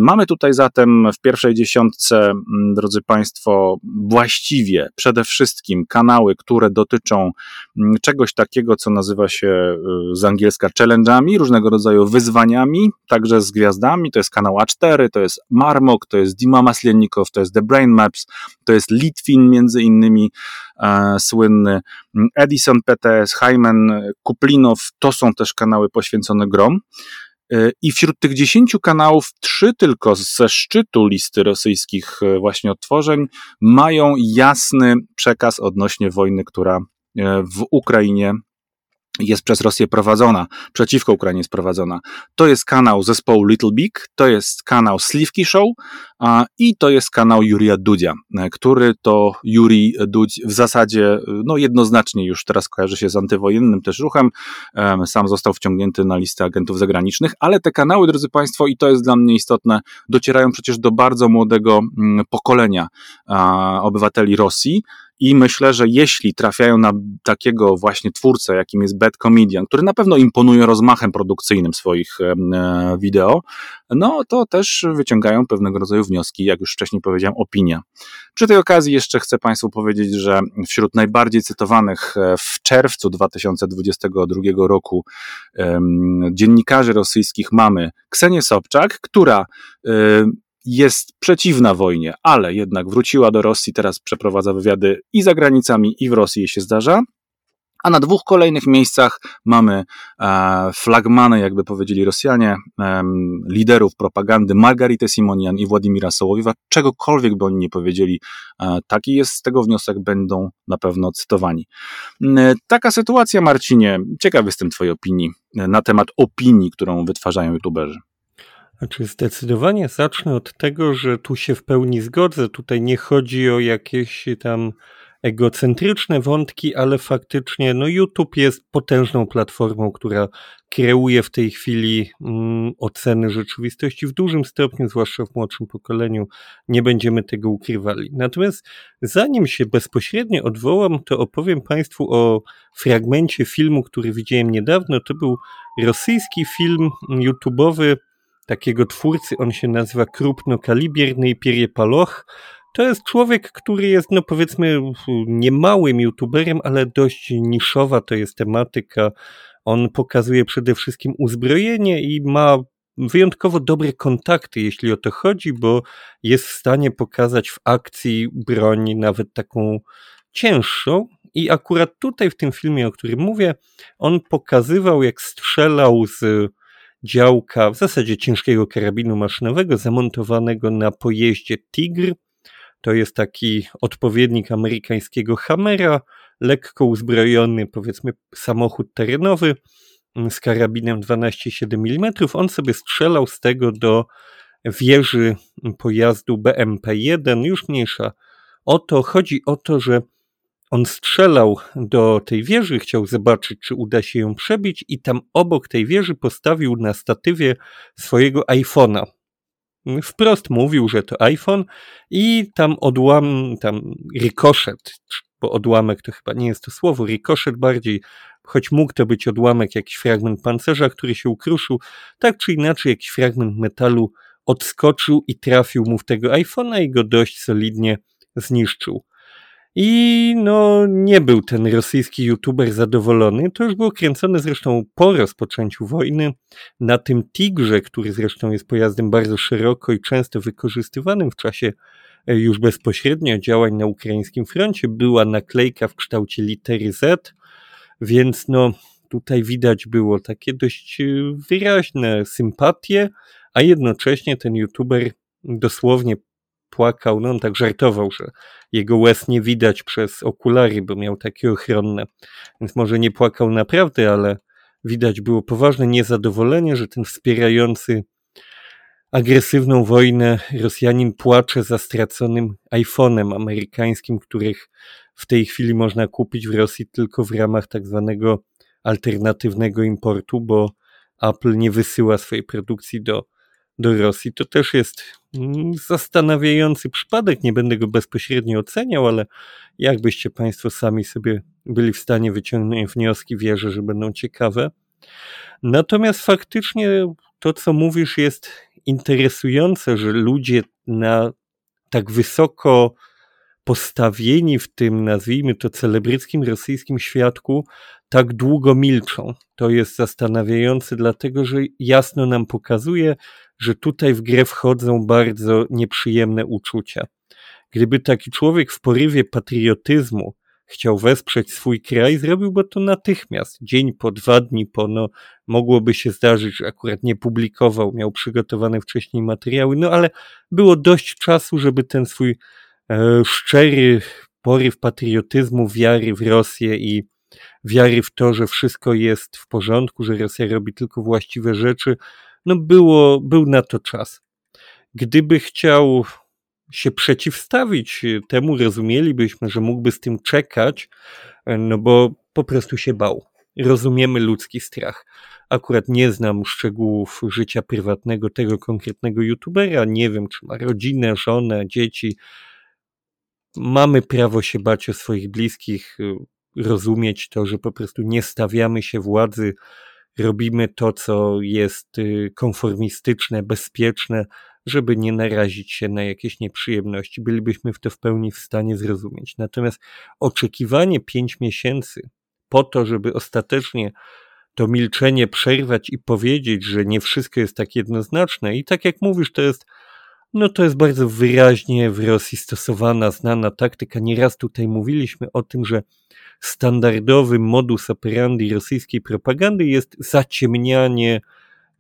Mamy tutaj zatem w pierwszej dziesiątce, drodzy Państwo, właściwie przede wszystkim kanały, które dotyczą czegoś takiego, co nazywa się z angielska challenge'ami, różnego rodzaju wyzwaniami, także z gwiazdami. To jest kanał kanał A4, to jest Marmok, to jest Dima Maslennikow, to jest The Brain Maps, to jest Litwin między innymi e, słynny, Edison PTS, Hyman, Kuplinow, to są też kanały poświęcone grom. E, I wśród tych dziesięciu kanałów, trzy tylko ze szczytu listy rosyjskich e, właśnie odtworzeń mają jasny przekaz odnośnie wojny, która e, w Ukrainie jest przez Rosję prowadzona, przeciwko Ukrainie jest prowadzona. To jest kanał zespołu Little Big, to jest kanał Sliwki Show a, i to jest kanał Jurija Dudzia, e, który to Juri Dudź w zasadzie no jednoznacznie już teraz kojarzy się z antywojennym też ruchem, sam został wciągnięty na listę agentów zagranicznych, ale te kanały, drodzy Państwo, i to jest dla mnie istotne, docierają przecież do bardzo młodego mm, pokolenia obywateli Rosji, i myślę, że jeśli trafiają na takiego właśnie twórcę, jakim jest Bad Comedian, który na pewno imponuje rozmachem produkcyjnym swoich e, wideo, no to też wyciągają pewnego rodzaju wnioski, jak już wcześniej powiedziałem, opinia. Przy tej okazji jeszcze chcę Państwu powiedzieć, że wśród najbardziej cytowanych e, w czerwcu 2022 roku dziennikarzy rosyjskich mamy Ksenię Sobczak, która e, jest przeciwna wojnie, ale jednak wróciła do Rosji, teraz przeprowadza wywiady i za granicami, i w Rosji się zdarza. A na dwóch kolejnych miejscach mamy e, flagmany, jakby powiedzieli Rosjanie, e, liderów propagandy Margaritę Simonian i Władimira Sołowiewa. Czegokolwiek by oni nie powiedzieli, e, taki jest z tego wniosek, będą na pewno cytowani. Taka sytuacja, Marcinie, ciekaw jestem Twojej opinii e, na temat opinii, którą wytwarzają youtuberzy. Znaczy zdecydowanie zacznę od tego, że tu się w pełni zgodzę. Tutaj nie chodzi o jakieś tam egocentryczne wątki, ale faktycznie no YouTube jest potężną platformą, która kreuje w tej chwili mm, oceny rzeczywistości w dużym stopniu, zwłaszcza w młodszym pokoleniu. Nie będziemy tego ukrywali. Natomiast zanim się bezpośrednio odwołam, to opowiem Państwu o fragmencie filmu, który widziałem niedawno. To był rosyjski film YouTubeowy takiego twórcy, on się nazywa Krupno-Kalibierny Pierie Paloch. To jest człowiek, który jest, no powiedzmy, niemałym youtuberem, ale dość niszowa to jest tematyka. On pokazuje przede wszystkim uzbrojenie i ma wyjątkowo dobre kontakty, jeśli o to chodzi, bo jest w stanie pokazać w akcji broń nawet taką cięższą. I akurat tutaj w tym filmie, o którym mówię, on pokazywał, jak strzelał z działka, w zasadzie ciężkiego karabinu maszynowego, zamontowanego na pojeździe Tigr. To jest taki odpowiednik amerykańskiego Hammera, lekko uzbrojony, powiedzmy, samochód terenowy mm, z karabinem 12,7 mm. On sobie strzelał z tego do wieży pojazdu BMP-1, już mniejsza o to. Chodzi o to, że on strzelał do tej wieży, chciał zobaczyć, czy uda się ją przebić, i tam obok tej wieży postawił na statywie swojego iPhone'a. Wprost mówił, że to iPhone, i tam odłam, tam rikoszet, bo odłamek to chyba nie jest to słowo, rikoszet bardziej, choć mógł to być odłamek, jakiś fragment pancerza, który się ukruszył, tak czy inaczej jakiś fragment metalu odskoczył i trafił mu w tego iPhone'a i go dość solidnie zniszczył. I no, nie był ten rosyjski youtuber zadowolony. To już było kręcone zresztą po rozpoczęciu wojny. Na tym Tigrze, który zresztą jest pojazdem bardzo szeroko i często wykorzystywanym w czasie e, już bezpośrednio działań na ukraińskim froncie, była naklejka w kształcie litery Z, więc no, tutaj widać było takie dość e, wyraźne sympatie, a jednocześnie ten youtuber dosłownie płakał, no on tak żartował, że jego łez nie widać przez okulary, bo miał takie ochronne, więc może nie płakał naprawdę, ale widać było poważne niezadowolenie, że ten wspierający agresywną wojnę Rosjanin płacze za straconym iPhone'em amerykańskim, których w tej chwili można kupić w Rosji tylko w ramach tak zwanego alternatywnego importu, bo Apple nie wysyła swojej produkcji do do Rosji. To też jest mm, zastanawiający przypadek. Nie będę go bezpośrednio oceniał, ale jakbyście Państwo sami sobie byli w stanie wyciągnąć wnioski, wierzę, że będą ciekawe. Natomiast faktycznie to, co mówisz, jest interesujące, że ludzie na tak wysoko postawieni w tym, nazwijmy to, celebryckim rosyjskim świadku, tak długo milczą. To jest zastanawiające, dlatego że jasno nam pokazuje, że tutaj w grę wchodzą bardzo nieprzyjemne uczucia. Gdyby taki człowiek w porywie patriotyzmu chciał wesprzeć swój kraj, zrobiłby to natychmiast. Dzień po, dwa dni po, no, mogłoby się zdarzyć, że akurat nie publikował, miał przygotowane wcześniej materiały, no ale było dość czasu, żeby ten swój e, szczery poryw patriotyzmu, wiary w Rosję i wiary w to, że wszystko jest w porządku, że Rosja robi tylko właściwe rzeczy, no było, był na to czas. Gdyby chciał się przeciwstawić temu, rozumielibyśmy, że mógłby z tym czekać, no bo po prostu się bał. Rozumiemy ludzki strach. Akurat nie znam szczegółów życia prywatnego tego konkretnego youtubera. Nie wiem, czy ma rodzinę, żonę, dzieci. Mamy prawo się bać o swoich bliskich, rozumieć to, że po prostu nie stawiamy się władzy robimy to, co jest y, konformistyczne, bezpieczne, żeby nie narazić się na jakieś nieprzyjemności. Bylibyśmy w to w pełni w stanie zrozumieć. Natomiast oczekiwanie pięć miesięcy po to, żeby ostatecznie to milczenie przerwać i powiedzieć, że nie wszystko jest tak jednoznaczne, i tak jak mówisz, to jest No to jest bardzo wyraźnie w Rosji stosowana, znana taktyka. Nieraz tutaj mówiliśmy o tym, że standardowy modus operandi rosyjskiej propagandy jest zaciemnianie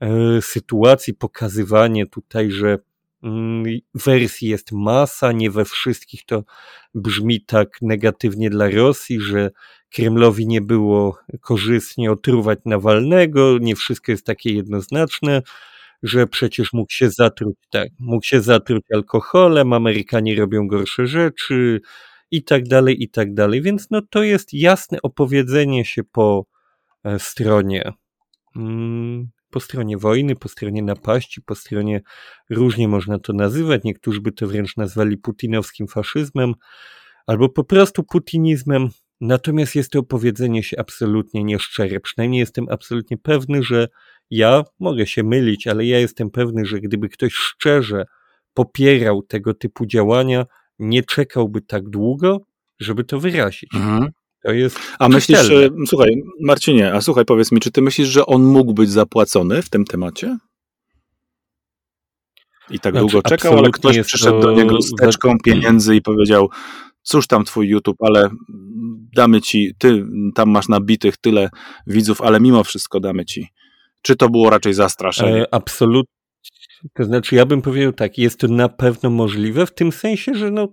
e, sytuacji, pokazywanie tutaj, że mm, wersji jest masa, nie we wszystkich to brzmi tak negatywnie dla Rosji, że Kremlowi nie było korzystnie otruwać Nawalnego, nie wszystko jest takie jednoznaczne, że przecież mógł się zatruć, tak, mógł się zatruć alkoholem, Amerykanie robią gorsze rzeczy i tak dalej, i tak dalej. Więc no to jest jasne opowiedzenie się po e, stronie mm, po stronie wojny, po stronie napaści, po stronie różnie można to nazywać. Niektórzy by to wręcz nazwali putinowskim faszyzmem albo po prostu putinizmem. Natomiast jest to opowiedzenie się absolutnie nieszczere. Przynajmniej jestem absolutnie pewny, że ja mogę się mylić, ale ja jestem pewny, że gdyby ktoś szczerze popierał tego typu działania, nie czekałby tak długo, żeby to wyrazić. Mhm. To jest a myślisz, że, słuchaj, Marcinie, a słuchaj, powiedz mi, czy ty myślisz, że on mógł być zapłacony w tym temacie? I tak znaczy, długo czekał, ale ktoś przyszedł do niego z teczką pieniędzy i powiedział, cóż tam twój YouTube, ale damy ci, ty tam masz nabitych tyle widzów, ale mimo wszystko damy ci. Czy to było raczej zastraszenie? E, absolutnie. To znaczy, ja bym powiedział tak, jest to na pewno możliwe, w tym sensie, że no,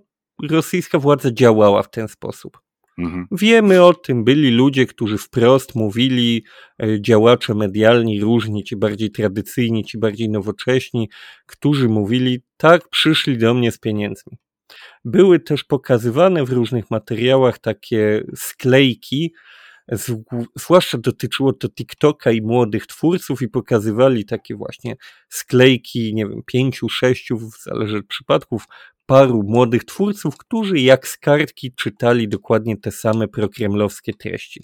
rosyjska władza działała w ten sposób. Mhm. Wiemy o tym, byli ludzie, którzy wprost mówili, e, działacze medialni, różni, ci bardziej tradycyjni, ci bardziej nowocześni, którzy mówili, tak, przyszli do mnie z pieniędzmi. Były też pokazywane w różnych materiałach takie sklejki, zwłaszcza dotyczyło to TikToka i młodych twórców i pokazywali takie właśnie sklejki, nie wiem, pięciu, sześciu, zależy od przypadków, paru młodych twórców, którzy jak z kartki czytali dokładnie te same prokremlowskie treści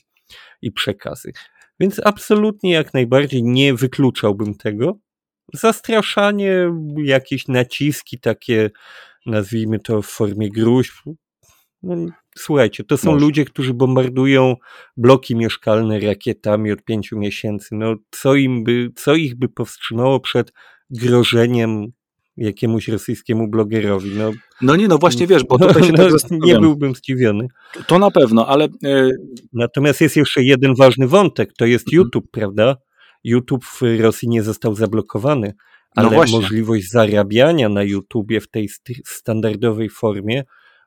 i przekazy. Więc absolutnie jak najbardziej nie wykluczałbym tego. Zastraszanie, jakieś naciski takie, nazwijmy to w formie gruźb, no, słuchajcie, to są Może. ludzie, którzy bombardują bloki mieszkalne rakietami od pięciu miesięcy. No, co, im by, co ich by powstrzymało przed grożeniem jakiemuś rosyjskiemu blogerowi? No, no nie, no właśnie *laughs* wiesz, bo tutaj się no, tak Nie byłbym zdziwiony. To na pewno, ale... E, Natomiast jest jeszcze jeden ważny wątek, to jest mhm. YouTube, prawda? YouTube w Rosji nie został zablokowany, no ale no możliwość zarabiania na YouTubie w tej standardowej formie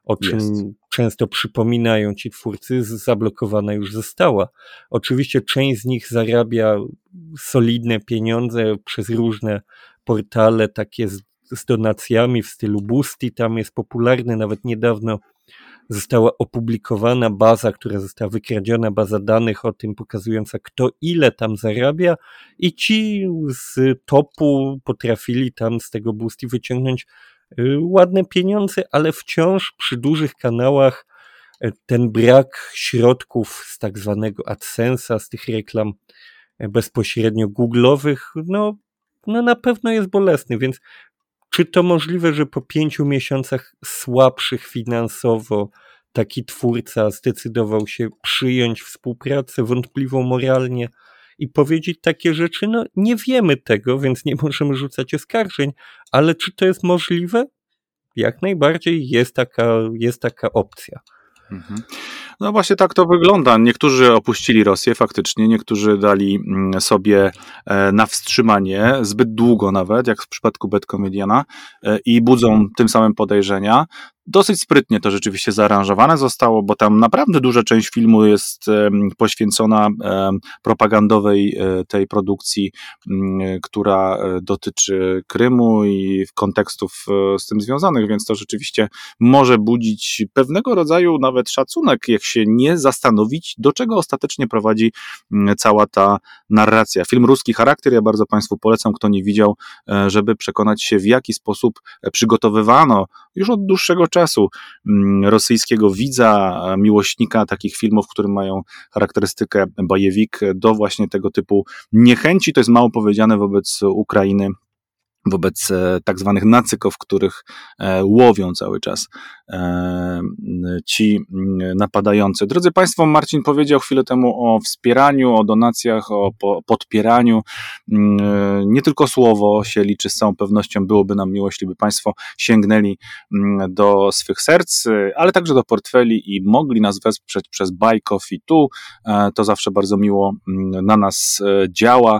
o czym Jest. Często przypominają ci twórcy, zablokowana już została. Oczywiście część z nich zarabia solidne pieniądze przez różne portale, takie z, z donacjami w stylu Boosty, tam jest popularny, nawet niedawno została opublikowana baza, która została wykradziona, baza danych o tym pokazująca kto ile tam zarabia i ci z topu potrafili tam z tego Boosty wyciągnąć ładne pieniądze, ale wciąż przy dużych kanałach e, ten brak środków z tak zwanego AdSense'a, z tych reklam e, bezpośrednio google'owych, no, no na pewno jest bolesny, więc czy to możliwe, że po pięciu miesiącach słabszych finansowo taki twórca zdecydował się przyjąć współpracę wątpliwą moralnie i powiedzieć takie rzeczy, no nie wiemy tego, więc nie możemy rzucać oskarżeń, ale czy to jest możliwe? Jak najbardziej jest taka, jest taka opcja. Mhm. No właśnie tak to wygląda. Niektórzy opuścili Rosję faktycznie, niektórzy dali mm, sobie e, na wstrzymanie, zbyt długo nawet, jak w przypadku Bad Comediana, e, i budzą tym samym podejrzenia. Dosyć sprytnie to rzeczywiście zaaranżowane zostało, bo tam naprawdę duża część filmu jest poświęcona propagandowej e, tej produkcji, mm, która e, dotyczy Krymu i kontekstów e, z tym związanych, więc to rzeczywiście może budzić pewnego rodzaju nawet szacunek, jak się nie zastanowić, do czego ostatecznie prowadzi cała ta narracja. Film Ruski Charakter, ja bardzo Państwu polecam, kto nie widział, żeby przekonać się, w jaki sposób przygotowywano już od dłuższego czasu mm, rosyjskiego widza, miłośnika takich filmów, które mają charakterystykę bajewik, do właśnie tego typu niechęci. To jest mało powiedziane wobec Ukrainy wobec e, tak zwanych nacyków, których e, łowią cały czas e, ci napadający. Drodzy Państwo, Marcin powiedział chwilę temu o wspieraniu, o donacjach, o podpieraniu. Nie tylko słowo się liczy, z całą pewnością byłoby nam miło, jeśli by Państwo sięgnęli do swych serc, ale także do portfeli i mogli nas wesprzeć przez Buy Coffee Tu. To zawsze bardzo miło na nas działa.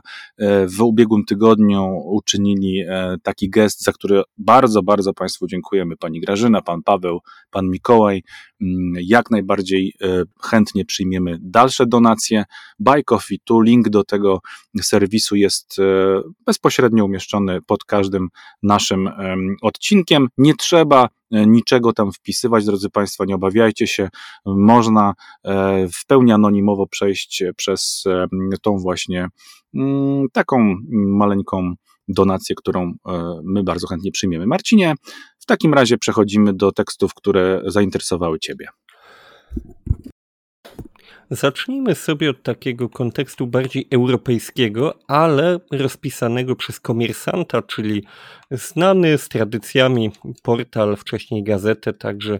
W ubiegłym tygodniu uczynili taki gest, za który bardzo, bardzo Państwu dziękujemy. Pani Grażyna, Pan Paweł, Pan Mikołaj. Mm, jak najbardziej e, chętnie przyjmiemy dalsze donacje. Buy Coffee, tu link do tego serwisu jest e, bezpośrednio umieszczony pod każdym naszym odcinkiem. Nie trzeba e, niczego tam wpisywać, drodzy Państwo, nie obawiajcie się. Można w pełni anonimowo przejść przez tą właśnie mm, taką maleńką donację, którą e, my bardzo chętnie przyjmiemy. Marcinie, w takim razie przechodzimy do tekstów, które zainteresowały Ciebie. Zacznijmy sobie od takiego kontekstu bardziej europejskiego, ale rozpisanego przez komersanta, czyli znany z tradycjami portal, wcześniej gazetę, także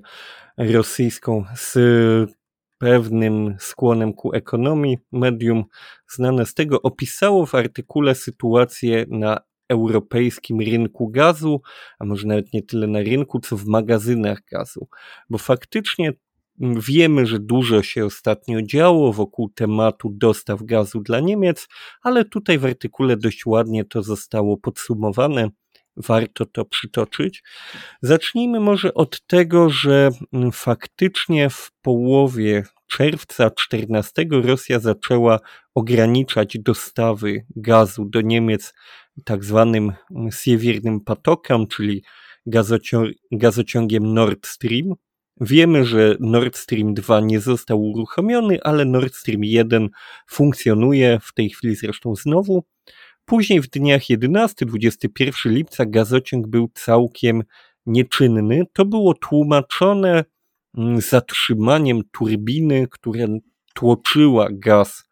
rosyjską, z pewnym skłonem ku ekonomii. Medium znane z tego opisało w artykule sytuację na europejskim rynku gazu, a może nawet nie tyle na rynku, co w magazynach gazu. Bo faktycznie Wiemy, że dużo się ostatnio działo wokół tematu dostaw gazu dla Niemiec, ale tutaj w artykule dość ładnie to zostało podsumowane. Warto to przytoczyć. Zacznijmy może od tego, że faktycznie w połowie czerwca 14 Rosja zaczęła ograniczać dostawy gazu do Niemiec tak zwanym siewiernym patokiem, czyli gazociągiem Nord Stream. Wiemy, że Nord Stream 2 nie został uruchomiony, ale Nord Stream 1 funkcjonuje w tej chwili zresztą znowu. Później w dniach 11-21 lipca gazociąg był całkiem nieczynny. To było tłumaczone mm, zatrzymaniem turbiny, która tłoczyła gaz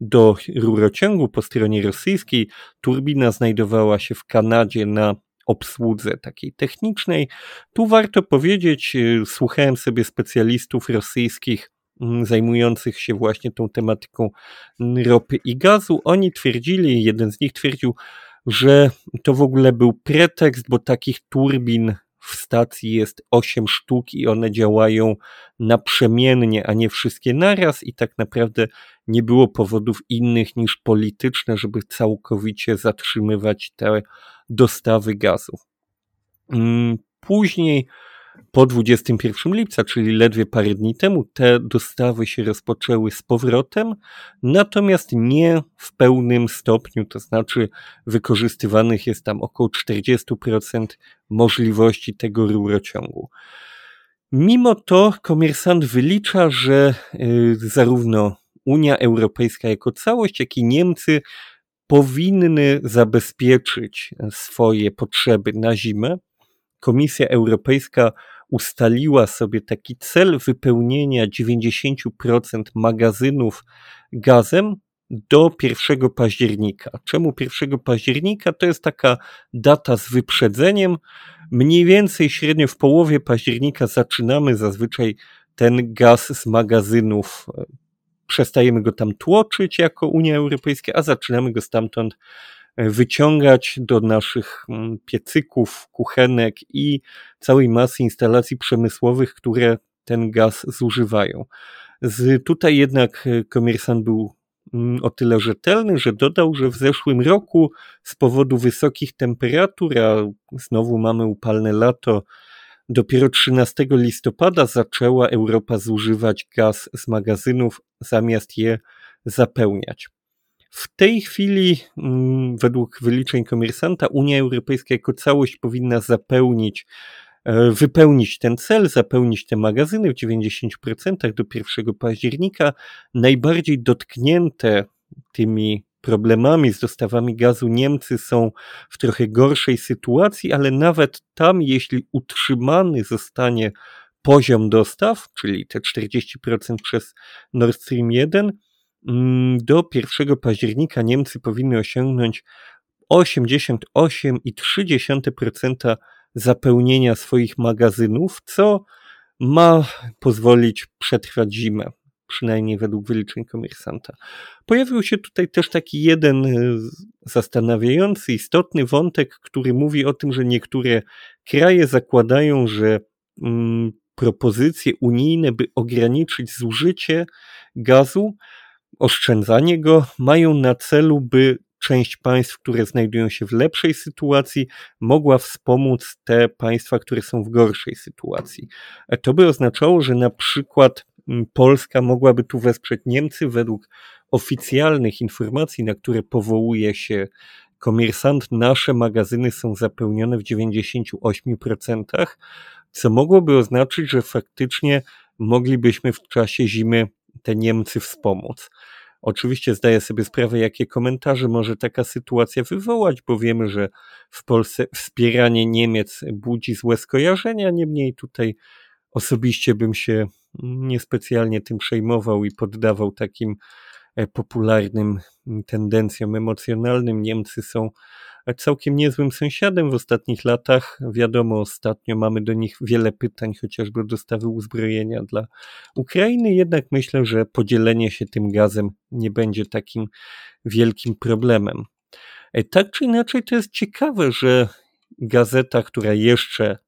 do rurociągu po stronie rosyjskiej. Turbina znajdowała się w Kanadzie na obsłudze takiej technicznej. Tu warto powiedzieć, y, słuchałem sobie specjalistów rosyjskich mm, zajmujących się właśnie tą tematyką ropy i gazu. Oni twierdzili, jeden z nich twierdził, że to w ogóle był pretekst, bo takich turbin w stacji jest 8 sztuk i one działają naprzemiennie, a nie wszystkie naraz i tak naprawdę nie było powodów innych niż polityczne, żeby całkowicie zatrzymywać te dostawy gazu. Mm, później po 21 lipca, czyli ledwie parę dni temu, te dostawy się rozpoczęły z powrotem, natomiast nie w pełnym stopniu, to znaczy wykorzystywanych jest tam około 40% możliwości tego rurociągu. Mimo to komersant wylicza, że y, zarówno Unia Europejska jako całość, jak i Niemcy powinny zabezpieczyć swoje potrzeby na zimę. Komisja Europejska ustaliła sobie taki cel wypełnienia 90% magazynów gazem do 1 października. Czemu 1 października? To jest taka data z wyprzedzeniem. Mniej więcej średnio w połowie października zaczynamy zazwyczaj ten gaz z magazynów. Przestajemy go tam tłoczyć jako Unia Europejska, a zaczynamy go stamtąd wyciągać do naszych mm, piecyków, kuchenek i całej masy instalacji przemysłowych, które ten gaz zużywają. Z, tutaj jednak e, komersant był mm, o tyle rzetelny, że dodał, że w zeszłym roku z powodu wysokich temperatur, a znowu mamy upalne lato, dopiero 13 listopada zaczęła Europa zużywać gaz z magazynów zamiast je zapełniać. W tej chwili, mm, według wyliczeń komersanta, Unia Europejska jako całość powinna zapełnić, e, wypełnić ten cel, zapełnić te magazyny w 90% do 1 października. Najbardziej dotknięte tymi problemami z dostawami gazu Niemcy są w trochę gorszej sytuacji, ale nawet tam, jeśli utrzymany zostanie poziom dostaw, czyli te 40% przez Nord Stream 1, Mm, do 1 października Niemcy powinny osiągnąć 88,3% zapełnienia swoich magazynów, co ma pozwolić przetrwać zimę, przynajmniej według wyliczeń komersanta. Pojawił się tutaj też taki jeden e, zastanawiający, istotny wątek, który mówi o tym, że niektóre kraje zakładają, że mm, propozycje unijne, by ograniczyć zużycie gazu, oszczędzanie go, mają na celu, by część państw, które znajdują się w lepszej sytuacji, mogła wspomóc te państwa, które są w gorszej sytuacji. E, to by oznaczało, że na przykład mm, Polska mogłaby tu wesprzeć Niemcy według oficjalnych informacji, na które powołuje się komersant, nasze magazyny są zapełnione w 98%, co mogłoby oznaczyć, że faktycznie moglibyśmy w czasie zimy te Niemcy wspomóc. Oczywiście zdaję sobie sprawę, jakie komentarze może taka sytuacja wywołać, bo wiemy, że w Polsce wspieranie Niemiec budzi złe skojarzenia. Niemniej tutaj osobiście bym się niespecjalnie tym przejmował i poddawał takim popularnym tendencjom emocjonalnym. Niemcy są całkiem niezłym sąsiadem w ostatnich latach. Wiadomo, ostatnio mamy do nich wiele pytań, chociażby dostawy uzbrojenia dla Ukrainy, jednak myślę, że podzielenie się tym gazem nie będzie takim wielkim problemem. E, tak czy inaczej, to jest ciekawe, że gazeta, która jeszcze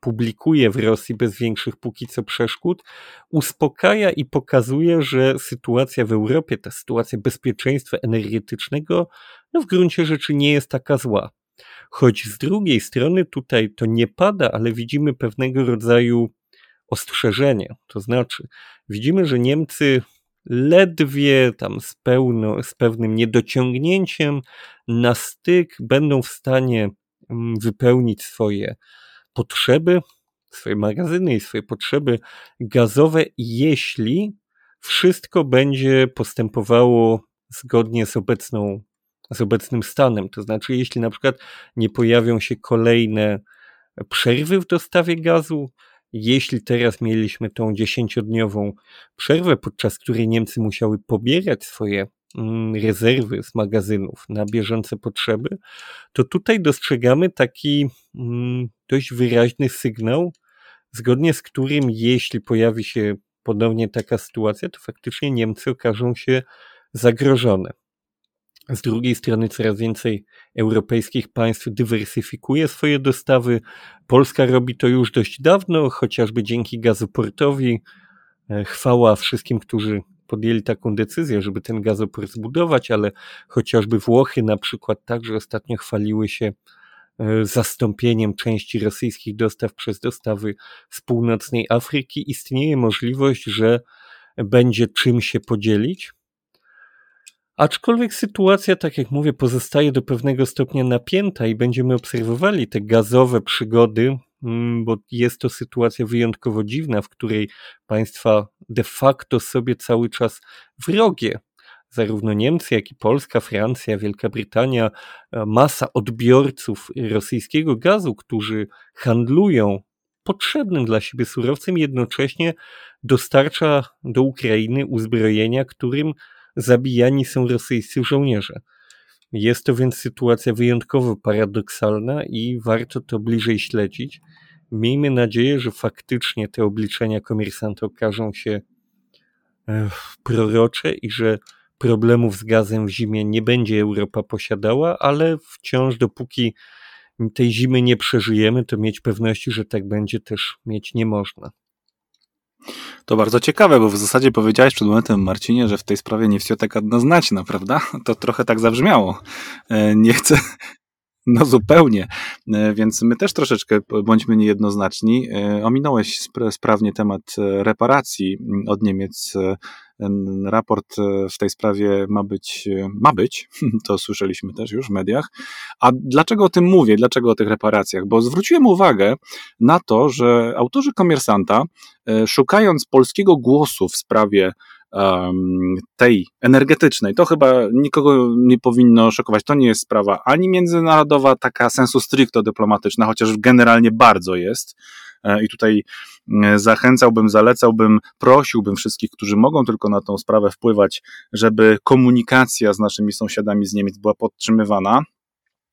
publikuje w Rosji bez większych póki co przeszkód, uspokaja i pokazuje, że sytuacja w Europie, ta sytuacja bezpieczeństwa energetycznego, no w gruncie rzeczy nie jest taka zła. Choć z drugiej strony tutaj to nie pada, ale widzimy pewnego rodzaju ostrzeżenie. To znaczy, widzimy, że Niemcy ledwie tam z, pełno, z pewnym niedociągnięciem na styk będą w stanie mm, wypełnić swoje potrzeby, swoje magazyny i swoje potrzeby gazowe, jeśli wszystko będzie postępowało zgodnie z obecną z obecnym stanem. To znaczy, jeśli na przykład nie pojawią się kolejne przerwy w dostawie gazu, jeśli teraz mieliśmy tą dziesięciodniową przerwę, podczas której Niemcy musiały pobierać swoje rezerwy z magazynów na bieżące potrzeby, to tutaj dostrzegamy taki mm, dość wyraźny sygnał, zgodnie z którym jeśli pojawi się ponownie taka sytuacja, to faktycznie Niemcy okażą się zagrożone. Z drugiej strony coraz więcej europejskich państw dywersyfikuje swoje dostawy. Polska robi to już dość dawno, chociażby dzięki gazoportowi. E, chwała wszystkim, którzy podjęli taką decyzję, żeby ten gazoport zbudować, ale chociażby Włochy na przykład także ostatnio chwaliły się e, zastąpieniem części rosyjskich dostaw przez dostawy z północnej Afryki. Istnieje możliwość, że będzie czym się podzielić. Aczkolwiek sytuacja, tak jak mówię, pozostaje do pewnego stopnia napięta i będziemy obserwowali te gazowe przygody, mm, bo jest to sytuacja wyjątkowo dziwna, w której państwa de facto sobie cały czas wrogie. Zarówno Niemcy, jak i Polska, Francja, Wielka Brytania, e, masa odbiorców rosyjskiego gazu, którzy handlują potrzebnym dla siebie surowcem, jednocześnie dostarcza do Ukrainy uzbrojenia, którym zabijani są rosyjscy żołnierze. Jest to więc sytuacja wyjątkowo paradoksalna i warto to bliżej śledzić. Miejmy nadzieję, że faktycznie te obliczenia komersanta okażą się e, prorocze i że problemów z gazem w zimie nie będzie Europa posiadała, ale wciąż dopóki tej zimy nie przeżyjemy, to mieć pewności, że tak będzie też mieć nie można. To bardzo ciekawe, bo w zasadzie powiedziałeś przed momentem, Marcinie, że w tej sprawie nie wsiotek jednoznaczna, prawda? To trochę tak zabrzmiało. E, nie chcę, no zupełnie, e, więc my też troszeczkę bądźmy niejednoznaczni. E, ominąłeś sprawnie temat reparacji od Niemiec raport e, w tej sprawie ma być, e, ma być, *laughs* to słyszeliśmy też już w mediach. A dlaczego o tym mówię? Dlaczego o tych reparacjach? Bo zwróciłem uwagę na to, że autorzy komersanta, e, szukając polskiego głosu w sprawie tej energetycznej, to chyba nikogo nie powinno szokować. To nie jest sprawa ani międzynarodowa, taka sensu stricto dyplomatyczna, chociaż generalnie bardzo jest. I tutaj E, zachęcałbym, zalecałbym, prosiłbym wszystkich, którzy mogą tylko na tą sprawę wpływać, żeby komunikacja z naszymi sąsiadami z Niemiec była podtrzymywana.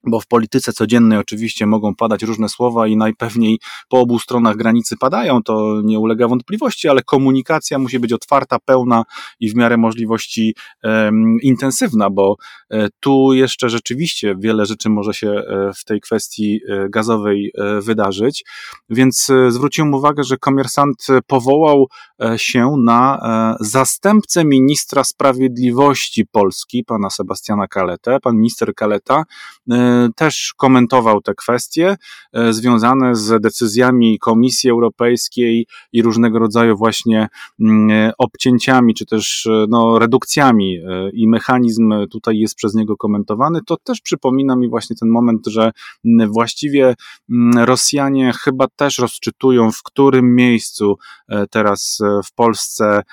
Bo w polityce codziennej oczywiście mogą padać różne słowa i najpewniej po obu stronach granicy padają, to nie ulega wątpliwości, ale komunikacja musi być otwarta, pełna i w miarę możliwości um, intensywna, bo e, tu jeszcze rzeczywiście wiele rzeczy może się e, w tej kwestii e, gazowej e, wydarzyć, więc e, zwróciłem uwagę, że komersant powołał e, się na zastępcę ministra sprawiedliwości Polski, pana Sebastiana Kaletę. Pan minister Kaleta też komentował te kwestie e, związane z decyzjami Komisji Europejskiej i różnego rodzaju właśnie mm, obcięciami, czy też e, no, redukcjami e, i mechanizm tutaj jest przez niego komentowany, to też przypomina mi właśnie ten moment, że mm, właściwie mm, Rosjanie chyba też rozczytują, w którym miejscu teraz w Polsce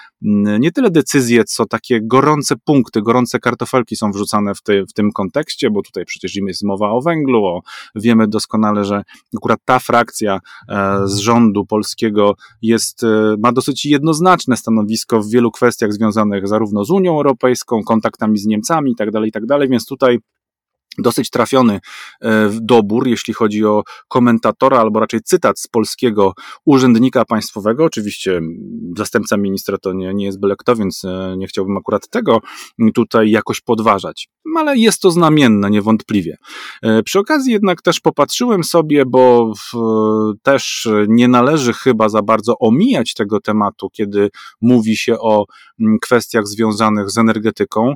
nie tyle decyzje, co takie gorące punkty, gorące kartofelki są wrzucane w, ty, w tym kontekście, bo tutaj przecież jest mowa o węglu, o, wiemy doskonale, że akurat ta frakcja e, z rządu polskiego jest, e, ma dosyć jednoznaczne stanowisko w wielu kwestiach związanych zarówno z Unią Europejską, kontaktami z Niemcami itd., tak itd., tak więc tutaj dosyć trafiony e, dobór, jeśli chodzi o komentatora, albo raczej cytat z polskiego urzędnika państwowego. Oczywiście zastępca ministra to nie, nie jest byle kto, więc e, nie chciałbym akurat tego tutaj jakoś podważać. Ale jest to znamienne, niewątpliwie. E, przy okazji jednak też popatrzyłem sobie, bo w, też nie należy chyba za bardzo omijać tego tematu, kiedy mówi się o kwestiach związanych z energetyką.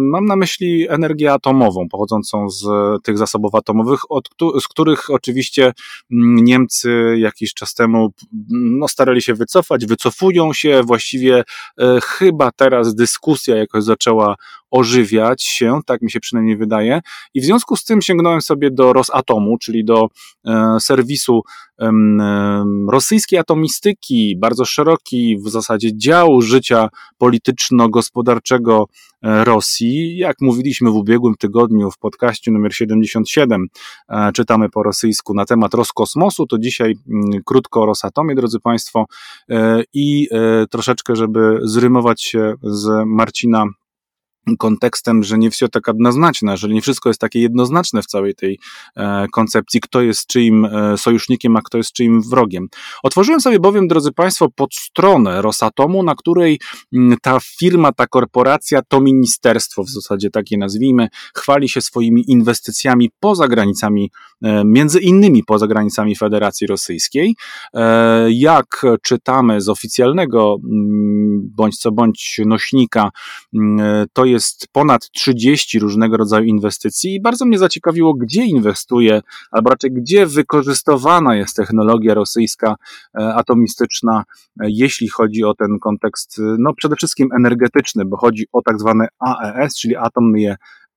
Mam na myśli energię atomową, pochodzącą z tych zasobów atomowych, od, z których oczywiście mm, Niemcy jakiś czas temu no, starali się wycofać, wycofują się, właściwie e, chyba teraz dyskusja jakoś zaczęła ożywiać się, tak mi się przynajmniej wydaje. I w związku z tym sięgnąłem sobie do Rosatomu, czyli do e, serwisu e, rosyjskiej atomistyki, bardzo szeroki w zasadzie dział życia polityczno-gospodarczego e, Rosji. Jak mówiliśmy w ubiegłym tygodniu w podcaście numer 77, e, czytamy po rosyjsku na temat Roskosmosu, to dzisiaj mm, krótko o Rosatomie, drodzy Państwo, i troszeczkę, żeby zrymować się z Marcina kontekstem, że nie wszystko tak jednoznaczne, że nie wszystko jest takie jednoznaczne w całej tej e, koncepcji, kto jest czyim e, sojusznikiem, a kto jest czyim wrogiem. Otworzyłem sobie bowiem, drodzy Państwo, pod stronę Rosatomu, na której m, mm, ta firma, ta korporacja, to ministerstwo, w zasadzie takie nazwijmy, chwali się swoimi inwestycjami poza granicami, e, między innymi poza granicami Federacji Rosyjskiej. E, jak czytamy z oficjalnego, m, mm, bądź co bądź nośnika, mm, to jest jest ponad 30 różnego rodzaju inwestycji i bardzo mnie zaciekawiło, gdzie inwestuje, albo raczej gdzie wykorzystywana jest technologia rosyjska e, atomistyczna, e, jeśli chodzi o ten kontekst, no przede wszystkim energetyczny, bo chodzi o tak zwane AES, czyli Atomy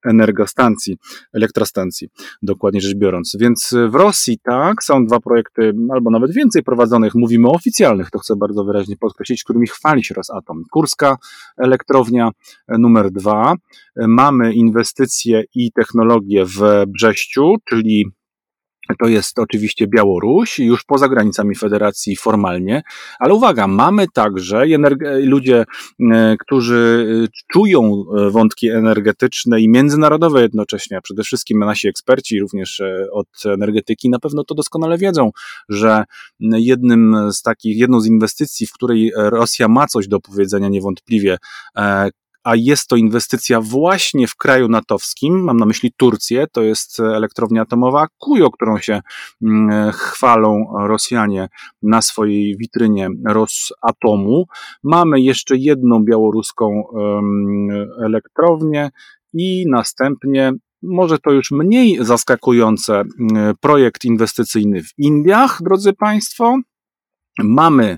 energostacji, elektrostacji, dokładnie rzecz biorąc. Więc w Rosji tak, są dwa projekty, albo nawet więcej prowadzonych, mówimy o oficjalnych, to chcę bardzo wyraźnie podkreślić, którymi chwali się Rosatom. Kurska elektrownia numer dwa, mamy inwestycje i technologie w Brześciu, czyli to jest oczywiście Białoruś, już poza granicami federacji formalnie, ale uwaga, mamy także ludzie, e, którzy e, czują e, wątki energetyczne i międzynarodowe jednocześnie, a przede wszystkim nasi eksperci również od energetyki na pewno to doskonale wiedzą, że jednym z takich, jedną z inwestycji, w której Rosja ma coś do powiedzenia niewątpliwie, a jest to inwestycja właśnie w kraju natowskim, mam na myśli Turcję, to jest elektrownia atomowa Kujo, którą się mm, chwalą Rosjanie na swojej witrynie Rosatomu. Mamy jeszcze jedną białoruską elektrownię i następnie może to już mniej zaskakujące mm, projekt inwestycyjny w Indiach, drodzy Państwo. Mamy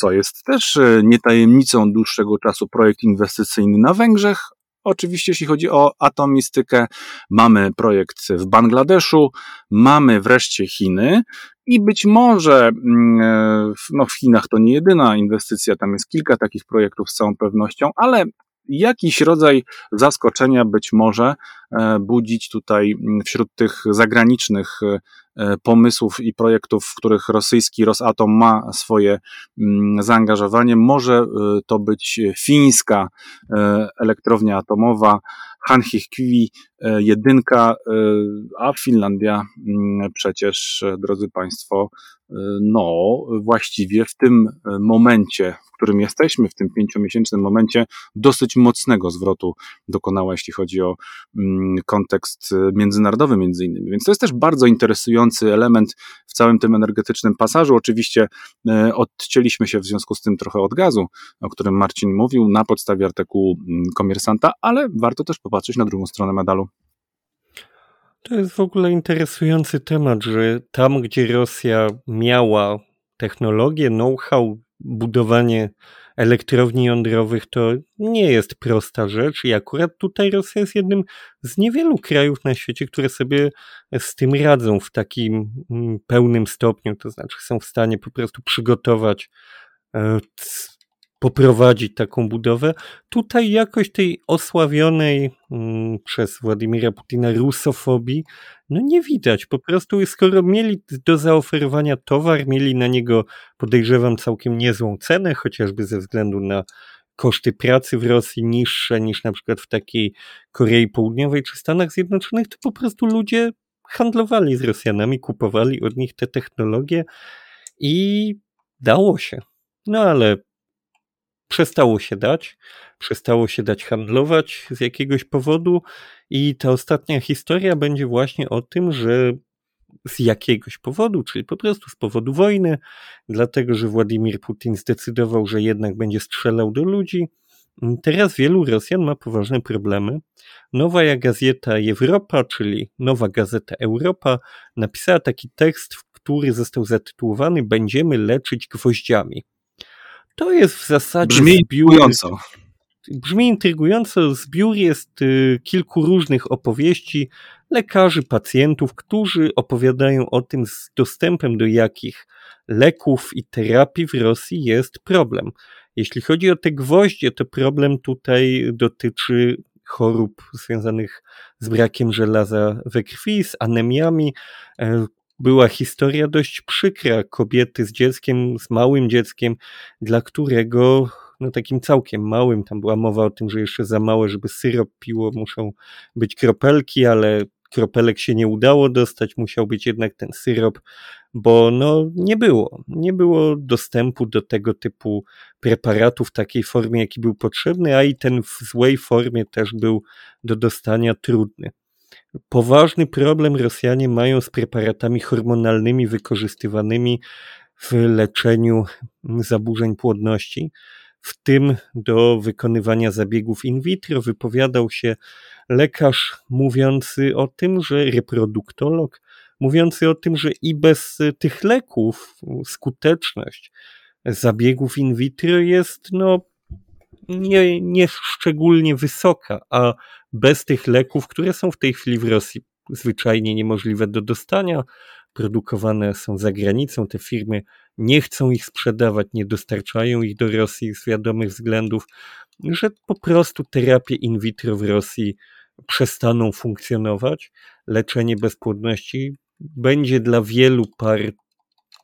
co jest też e, nietajemnicą dłuższego czasu, projekt inwestycyjny na Węgrzech. Oczywiście, jeśli chodzi o atomistykę, mamy projekt w Bangladeszu, mamy wreszcie Chiny i być może mm, e, no w Chinach to nie jedyna inwestycja, tam jest kilka takich projektów z całą pewnością, ale jakiś rodzaj zaskoczenia być może e, budzić tutaj mm, wśród tych zagranicznych pomysłów i projektów, w których rosyjski Rosatom ma swoje mm, zaangażowanie. Może to być fińska elektrownia atomowa, Hanhikivi jedynka, a Finlandia mm, przecież, drodzy Państwo, no właściwie w tym momencie, którym jesteśmy w tym pięciomiesięcznym momencie, dosyć mocnego zwrotu dokonała, jeśli chodzi o mm, kontekst e, międzynarodowy między innymi. Więc to jest też bardzo interesujący element w całym tym energetycznym pasażu. Oczywiście e, odcięliśmy się w związku z tym trochę od gazu, o którym Marcin mówił, na podstawie artykułu mm, komersanta, ale warto też popatrzeć na drugą stronę medalu. To jest w ogóle interesujący temat, że tam, gdzie Rosja miała technologię, know-how, budowanie elektrowni jądrowych to nie jest prosta rzecz i akurat tutaj Rosja jest jednym z niewielu krajów na świecie, które sobie z tym radzą w takim mm, pełnym stopniu, to znaczy są w stanie po prostu przygotować e, poprowadzić taką budowę. Tutaj jakoś tej osławionej mm, przez Władimira Putina rusofobii, no nie widać. Po prostu skoro mieli do zaoferowania towar, mieli na niego, podejrzewam, całkiem niezłą cenę, chociażby ze względu na koszty pracy w Rosji niższe niż na przykład w takiej Korei Południowej czy Stanach Zjednoczonych, to po prostu ludzie handlowali z Rosjanami, kupowali od nich te technologie i dało się. No ale przestało się dać, przestało się dać handlować z jakiegoś powodu i ta ostatnia historia będzie właśnie o tym, że z jakiegoś powodu, czyli po prostu z powodu wojny, dlatego że Władimir Putin zdecydował, że jednak będzie strzelał do ludzi. Teraz wielu Rosjan ma poważne problemy. Nowa Gazeta Europa, czyli Nowa Gazeta Europa, napisała taki tekst, który został zatytułowany Będziemy leczyć gwoździami. To jest w zasadzie Brzmi intrygująco. Brzmi intrygująco. Zbiór jest y, kilku różnych opowieści lekarzy, pacjentów, którzy opowiadają o tym, z dostępem do jakich leków i terapii w Rosji jest problem. Jeśli chodzi o te gwoździe, to problem tutaj dotyczy chorób związanych z brakiem żelaza we krwi, z anemiami, e, była historia dość przykra kobiety z dzieckiem, z małym dzieckiem, dla którego no takim całkiem małym, tam była mowa o tym, że jeszcze za małe, żeby syrop piło, muszą być kropelki, ale kropelek się nie udało dostać, musiał być jednak ten syrop, bo no nie było, nie było dostępu do tego typu preparatu w takiej formie, jaki był potrzebny, a i ten w złej formie też był do dostania trudny. Poważny problem Rosjanie mają z preparatami hormonalnymi wykorzystywanymi w leczeniu zaburzeń płodności. W tym do wykonywania zabiegów in vitro wypowiadał się lekarz mówiący o tym, że reproduktolog mówiący o tym, że i bez tych leków skuteczność zabiegów in vitro jest no nie, nie szczególnie wysoka, a bez tych leków, które są w tej chwili w Rosji zwyczajnie niemożliwe do dostania, produkowane są za granicą, te firmy nie chcą ich sprzedawać, nie dostarczają ich do Rosji z wiadomych względów, że po prostu terapie in vitro w Rosji przestaną funkcjonować. Leczenie bezpłodności będzie dla wielu par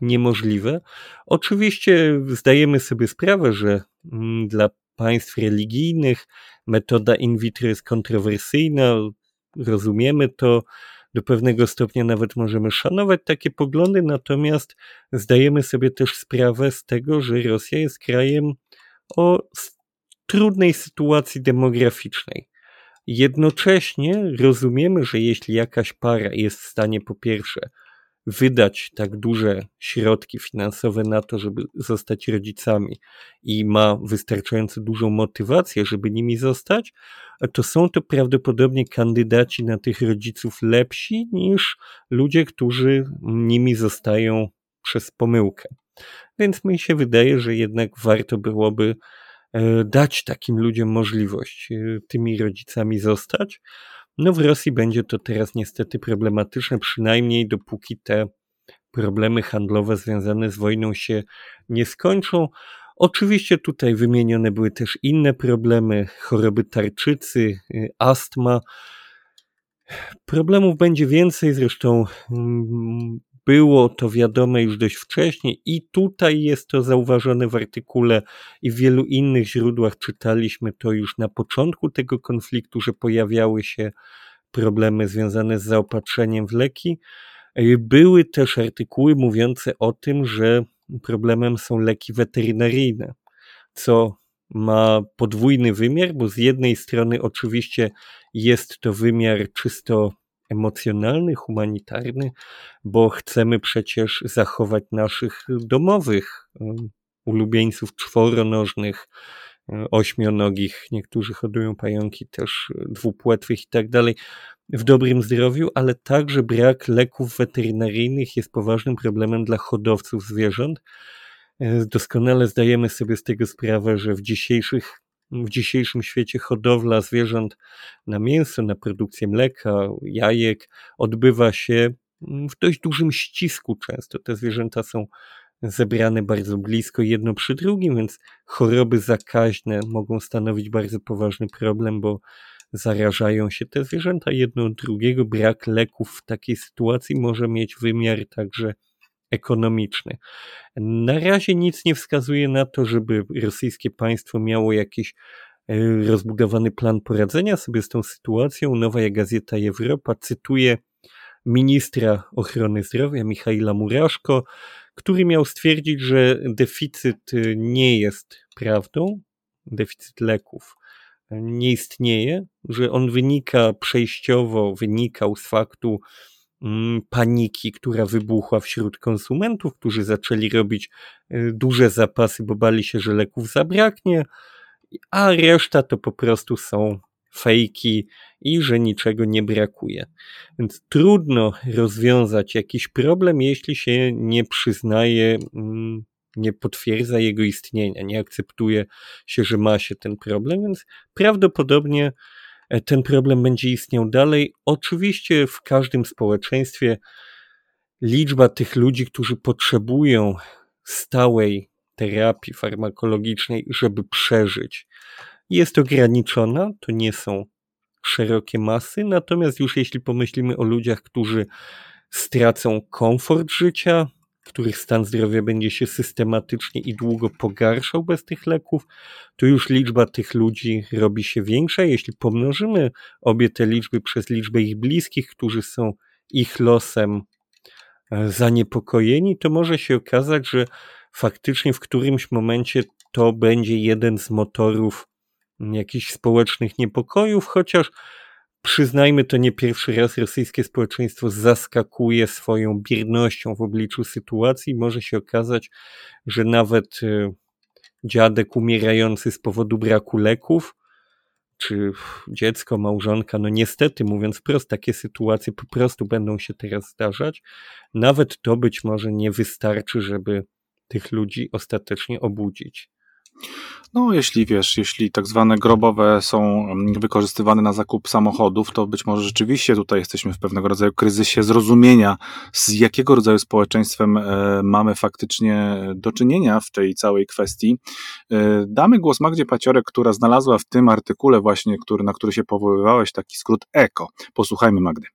niemożliwe. Oczywiście zdajemy sobie sprawę, że mm, dla państw religijnych. Metoda in vitro jest kontrowersyjna, rozumiemy to, do pewnego stopnia nawet możemy szanować takie poglądy, natomiast zdajemy sobie też sprawę z tego, że Rosja jest krajem o trudnej sytuacji demograficznej. Jednocześnie rozumiemy, że jeśli jakaś para jest w stanie po pierwsze wydać tak duże środki finansowe na to, żeby zostać rodzicami i ma wystarczająco dużą motywację, żeby nimi zostać, to są to prawdopodobnie kandydaci na tych rodziców lepsi niż ludzie, którzy nimi zostają przez pomyłkę. Więc mi się wydaje, że jednak warto byłoby e, dać takim ludziom możliwość e, tymi rodzicami zostać. No w Rosji będzie to teraz niestety problematyczne, przynajmniej dopóki te problemy handlowe związane z wojną się nie skończą. Oczywiście tutaj wymienione były też inne problemy, choroby tarczycy, y, astma. Problemów będzie więcej, zresztą mm, było to wiadome już dość wcześnie i tutaj jest to zauważone w artykule i w wielu innych źródłach czytaliśmy to już na początku tego konfliktu, że pojawiały się problemy związane z zaopatrzeniem w leki. Były też artykuły mówiące o tym, że problemem są leki weterynaryjne, co ma podwójny wymiar, bo z jednej strony oczywiście jest to wymiar czysto emocjonalny, humanitarny, bo chcemy przecież zachować naszych domowych ulubieńców czworonożnych, ośmionogich, niektórzy hodują pająki też dwupłetwych i tak dalej, w dobrym zdrowiu, ale także brak leków weterynaryjnych jest poważnym problemem dla hodowców zwierząt. E, doskonale zdajemy sobie z tego sprawę, że w dzisiejszych w dzisiejszym świecie hodowla zwierząt na mięso, na produkcję mleka, jajek odbywa się w dość dużym ścisku często. Te zwierzęta są zebrane bardzo blisko jedno przy drugim, więc choroby zakaźne mogą stanowić bardzo poważny problem, bo zarażają się te zwierzęta jedno od drugiego. Brak leków w takiej sytuacji może mieć wymiar także ekonomiczny. Na razie nic nie wskazuje na to, żeby rosyjskie państwo miało jakiś e, rozbudowany plan poradzenia sobie z tą sytuacją. Nowa Gazeta Europa cytuje ministra ochrony zdrowia Michaila Muraszko, który miał stwierdzić, że deficyt e, nie jest prawdą, deficyt leków nie istnieje, że on wynika przejściowo, wynikał z faktu, paniki, która wybuchła wśród konsumentów, którzy zaczęli robić y, duże zapasy, bo bali się, że leków zabraknie, a reszta to po prostu są fejki i że niczego nie brakuje. Więc trudno rozwiązać jakiś problem, jeśli się nie przyznaje, mm, nie potwierdza jego istnienia, nie akceptuje się, że ma się ten problem, więc prawdopodobnie ten problem będzie istniał dalej. Oczywiście w każdym społeczeństwie liczba tych ludzi, którzy potrzebują stałej terapii farmakologicznej, żeby przeżyć, jest ograniczona. To nie są szerokie masy, natomiast już jeśli pomyślimy o ludziach, którzy stracą komfort życia, których stan zdrowia będzie się systematycznie i długo pogarszał bez tych leków, to już liczba tych ludzi robi się większa. Jeśli pomnożymy obie te liczby przez liczbę ich bliskich, którzy są ich losem e, zaniepokojeni, to może się okazać, że faktycznie w którymś momencie to będzie jeden z motorów jakichś społecznych niepokojów, chociaż przyznajmy to nie pierwszy raz rosyjskie społeczeństwo zaskakuje swoją biernością w obliczu sytuacji. Może się okazać, że nawet y, dziadek umierający z powodu braku leków, czy dziecko, małżonka, no niestety, mówiąc wprost, takie sytuacje po prostu będą się teraz zdarzać. Nawet to być może nie wystarczy, żeby tych ludzi ostatecznie obudzić. No, jeśli wiesz, jeśli tak zwane grobowe są wykorzystywane na zakup samochodów, to być może rzeczywiście tutaj jesteśmy w pewnego rodzaju kryzysie zrozumienia, z jakiego rodzaju społeczeństwem e, mamy faktycznie do czynienia w tej całej kwestii. E, damy głos Magdzie Paciorek, która znalazła w tym artykule właśnie, który, na który się powoływałeś, taki skrót ECO. Posłuchajmy Magdy.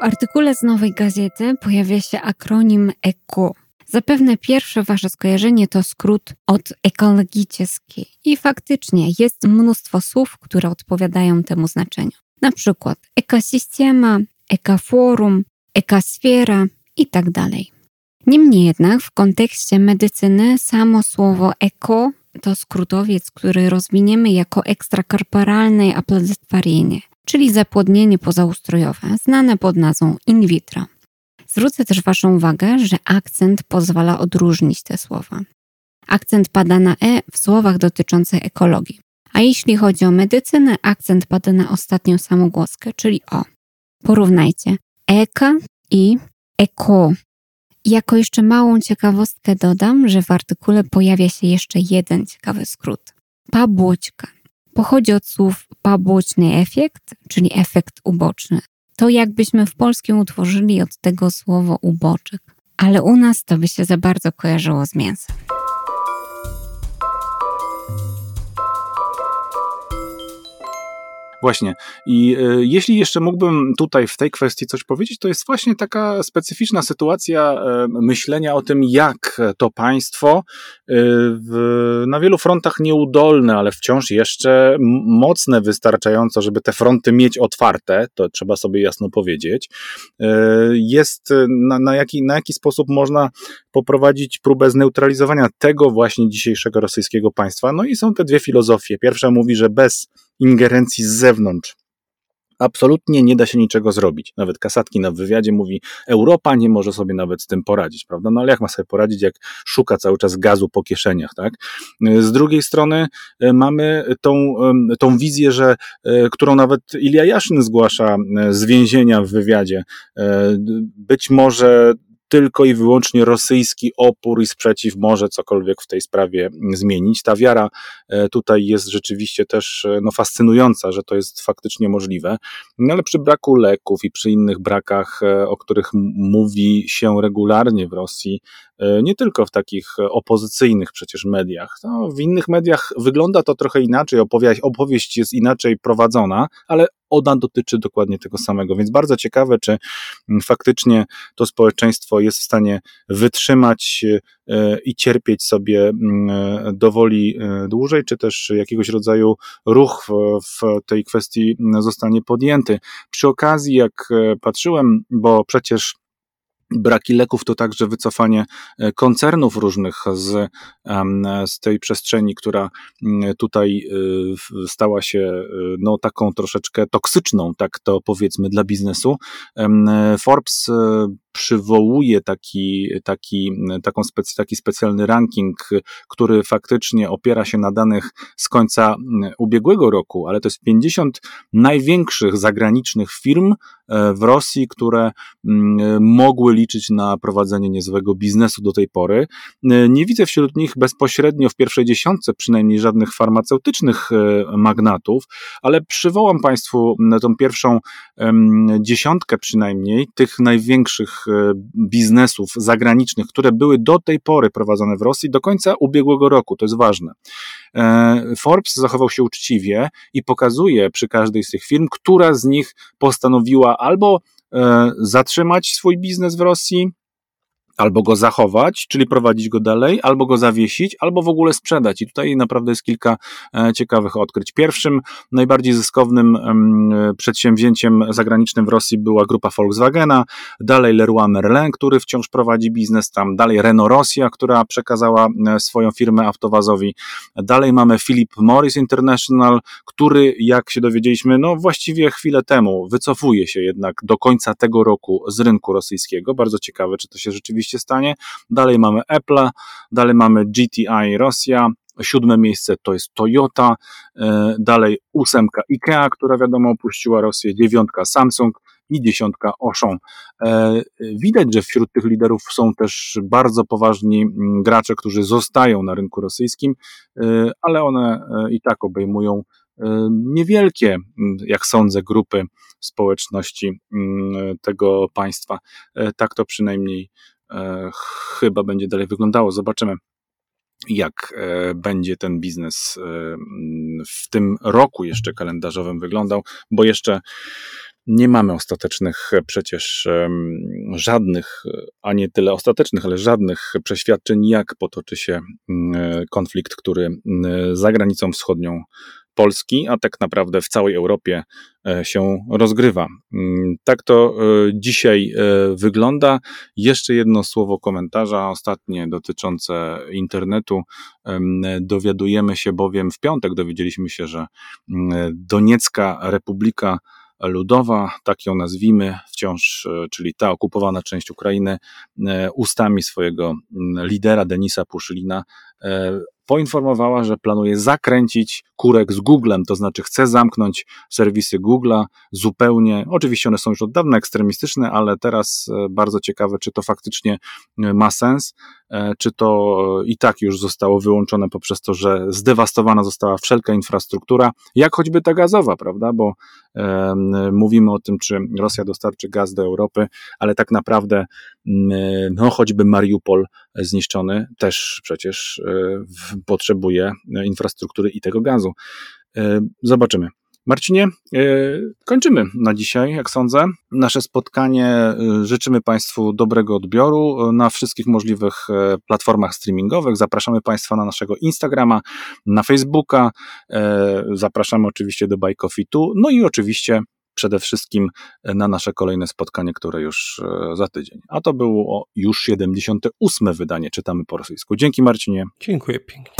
W artykule z Nowej Gazety pojawia się akronim ECO. Zapewne pierwsze wasze skojarzenie to skrót od ekologiczny i faktycznie jest mnóstwo słów, które odpowiadają temu znaczeniu. Na przykład ekosystema, ekoforum, ekosfera i tak. Niemniej jednak w kontekście medycyny samo słowo eko to skrótowiec, który rozwiniemy jako ekstrakorporalne aplodotworzenie czyli zapłodnienie pozaustrojowe, znane pod nazwą in vitro. Zwrócę też Waszą uwagę, że akcent pozwala odróżnić te słowa. Akcent pada na e w słowach dotyczących ekologii. A jeśli chodzi o medycynę, akcent pada na ostatnią samogłoskę, czyli o. Porównajcie eka i eko. Jako jeszcze małą ciekawostkę dodam, że w artykule pojawia się jeszcze jeden ciekawy skrót. Pabłoćka pochodzi od słów poboczny efekt, czyli efekt uboczny. To jakbyśmy w polskim utworzyli od tego słowo uboczek, ale u nas to by się za bardzo kojarzyło z mięsem. Właśnie. I y, jeśli jeszcze mógłbym tutaj w tej kwestii coś powiedzieć, to jest właśnie taka specyficzna sytuacja y, myślenia o tym, jak to państwo y, w, na wielu frontach nieudolne, ale wciąż jeszcze mocne wystarczająco, żeby te fronty mieć otwarte, to trzeba sobie jasno powiedzieć, jest na, na, jaki, na jaki sposób można poprowadzić próbę zneutralizowania tego właśnie dzisiejszego rosyjskiego państwa. No i są te dwie filozofie. Pierwsza mówi, że bez ingerencji z zewnątrz absolutnie nie da się niczego zrobić. Nawet Kasatki na wywiadzie mówi, Europa nie może sobie nawet z tym poradzić, prawda? No ale jak ma sobie poradzić, jak szuka cały czas gazu po kieszeniach, tak? Z drugiej strony e, mamy tą, tą wizję, że, e, którą nawet Ilja Jaszyn zgłasza e, z więzienia w wywiadzie. Być może tylko i wyłącznie rosyjski opór i sprzeciw może cokolwiek w tej sprawie zmienić. Ta wiara e, tutaj jest rzeczywiście też e, no, fascynująca, że to jest faktycznie możliwe, no, ale przy braku leków i przy innych brakach, e, o których mówi się regularnie w Rosji, nie tylko w takich opozycyjnych przecież mediach. No, w innych mediach wygląda to trochę inaczej, opowieść, opowieść jest inaczej prowadzona, ale ona dotyczy dokładnie tego samego. Więc bardzo ciekawe, czy mm, faktycznie to społeczeństwo jest w stanie wytrzymać e, i cierpieć sobie mm, e, dowoli e, dłużej, czy też jakiegoś rodzaju ruch w tej kwestii mm, zostanie podjęty. Przy okazji, jak patrzyłem, bo przecież Braki leków to także wycofanie e, koncernów różnych z, z tej przestrzeni, która tutaj e, stała się e, no, taką troszeczkę toksyczną, tak to powiedzmy, dla biznesu. Forbes przywołuje taki, taki, taką specy, taki specjalny ranking, który faktycznie opiera się na danych z końca ubiegłego roku, ale to jest 50 największych zagranicznych firm e, w Rosji, które mogły liczyć na prowadzenie niezłego biznesu do tej pory. E, nie widzę wśród nich bezpośrednio w pierwszej dziesiątce przynajmniej żadnych farmaceutycznych e, magnatów, ale przywołam Państwu tą pierwszą dziesiątkę przynajmniej tych największych biznesów zagranicznych, które były do tej pory prowadzone w Rosji do końca ubiegłego roku. To jest ważne. E, Forbes zachował się uczciwie i pokazuje przy każdej z tych firm, która z nich postanowiła albo e, zatrzymać swój biznes w Rosji, albo go zachować, czyli prowadzić go dalej, albo go zawiesić, albo w ogóle sprzedać. I tutaj naprawdę jest kilka e, ciekawych odkryć. Pierwszym, najbardziej zyskownym przedsięwzięciem zagranicznym w Rosji była grupa Volkswagena, dalej Leroy Merlin, który wciąż prowadzi biznes tam, dalej Renault Rosja, która przekazała e, swoją firmę Avtowazowi, dalej mamy Philip Morris International, który, jak się dowiedzieliśmy, no właściwie chwilę temu wycofuje się jednak do końca tego roku z rynku rosyjskiego. Bardzo ciekawe, czy to się rzeczywiście się stanie. Dalej mamy Apple, dalej mamy GTI Rosja, Siódme miejsce to jest Toyota, e, dalej ósemka IKEA, która wiadomo opuściła Rosję, dziewiątka Samsung i dziesiątka Auchan. E, widać, że wśród tych liderów są też bardzo poważni mm, gracze, którzy zostają na rynku rosyjskim, e, ale one i tak obejmują niewielkie, mm, jak sądzę, grupy społeczności mm, tego państwa. Tak to przynajmniej chyba będzie dalej wyglądało. Zobaczymy, jak e, będzie ten biznes e, w tym roku jeszcze kalendarzowym wyglądał, bo jeszcze nie mamy ostatecznych przecież żadnych, a nie tyle ostatecznych, ale żadnych przeświadczeń, jak potoczy się konflikt, który za granicą wschodnią Polski, a tak naprawdę w całej Europie e, się rozgrywa. Mm, tak to e, dzisiaj e, wygląda. Jeszcze jedno słowo komentarza, ostatnie dotyczące internetu. Dowiadujemy się bowiem, w piątek dowiedzieliśmy się, że mm, Doniecka Republika Ludowa, tak ją nazwijmy, wciąż, czyli ta okupowana część Ukrainy, ustami swojego mm, lidera Denisa Puszylina poinformowała, że planuje zakręcić kurek z Googlem, to znaczy chce zamknąć serwisy Google'a zupełnie. Oczywiście one są już od dawna ekstremistyczne, ale teraz e, bardzo ciekawe, czy to faktycznie e, ma sens, e, czy to i tak już zostało wyłączone poprzez to, że zdewastowana została wszelka infrastruktura, jak choćby ta gazowa, prawda? Bo mówimy o tym, czy Rosja dostarczy gaz do Europy, ale tak naprawdę, no choćby Mariupol zniszczony też przecież e, potrzebuje infrastruktury i tego gazu. E, zobaczymy. Marcinie, kończymy na dzisiaj, jak sądzę. Nasze spotkanie życzymy Państwu dobrego odbioru na wszystkich możliwych platformach streamingowych. Zapraszamy Państwa na naszego Instagrama, na Facebooka. Zapraszamy oczywiście do Buy Coffee 2. No i oczywiście przede wszystkim na nasze kolejne spotkanie, które już e, za tydzień. A to było już 78. wydanie Czytamy po rosyjsku. Dzięki Marcinie. Dziękuję pięknie.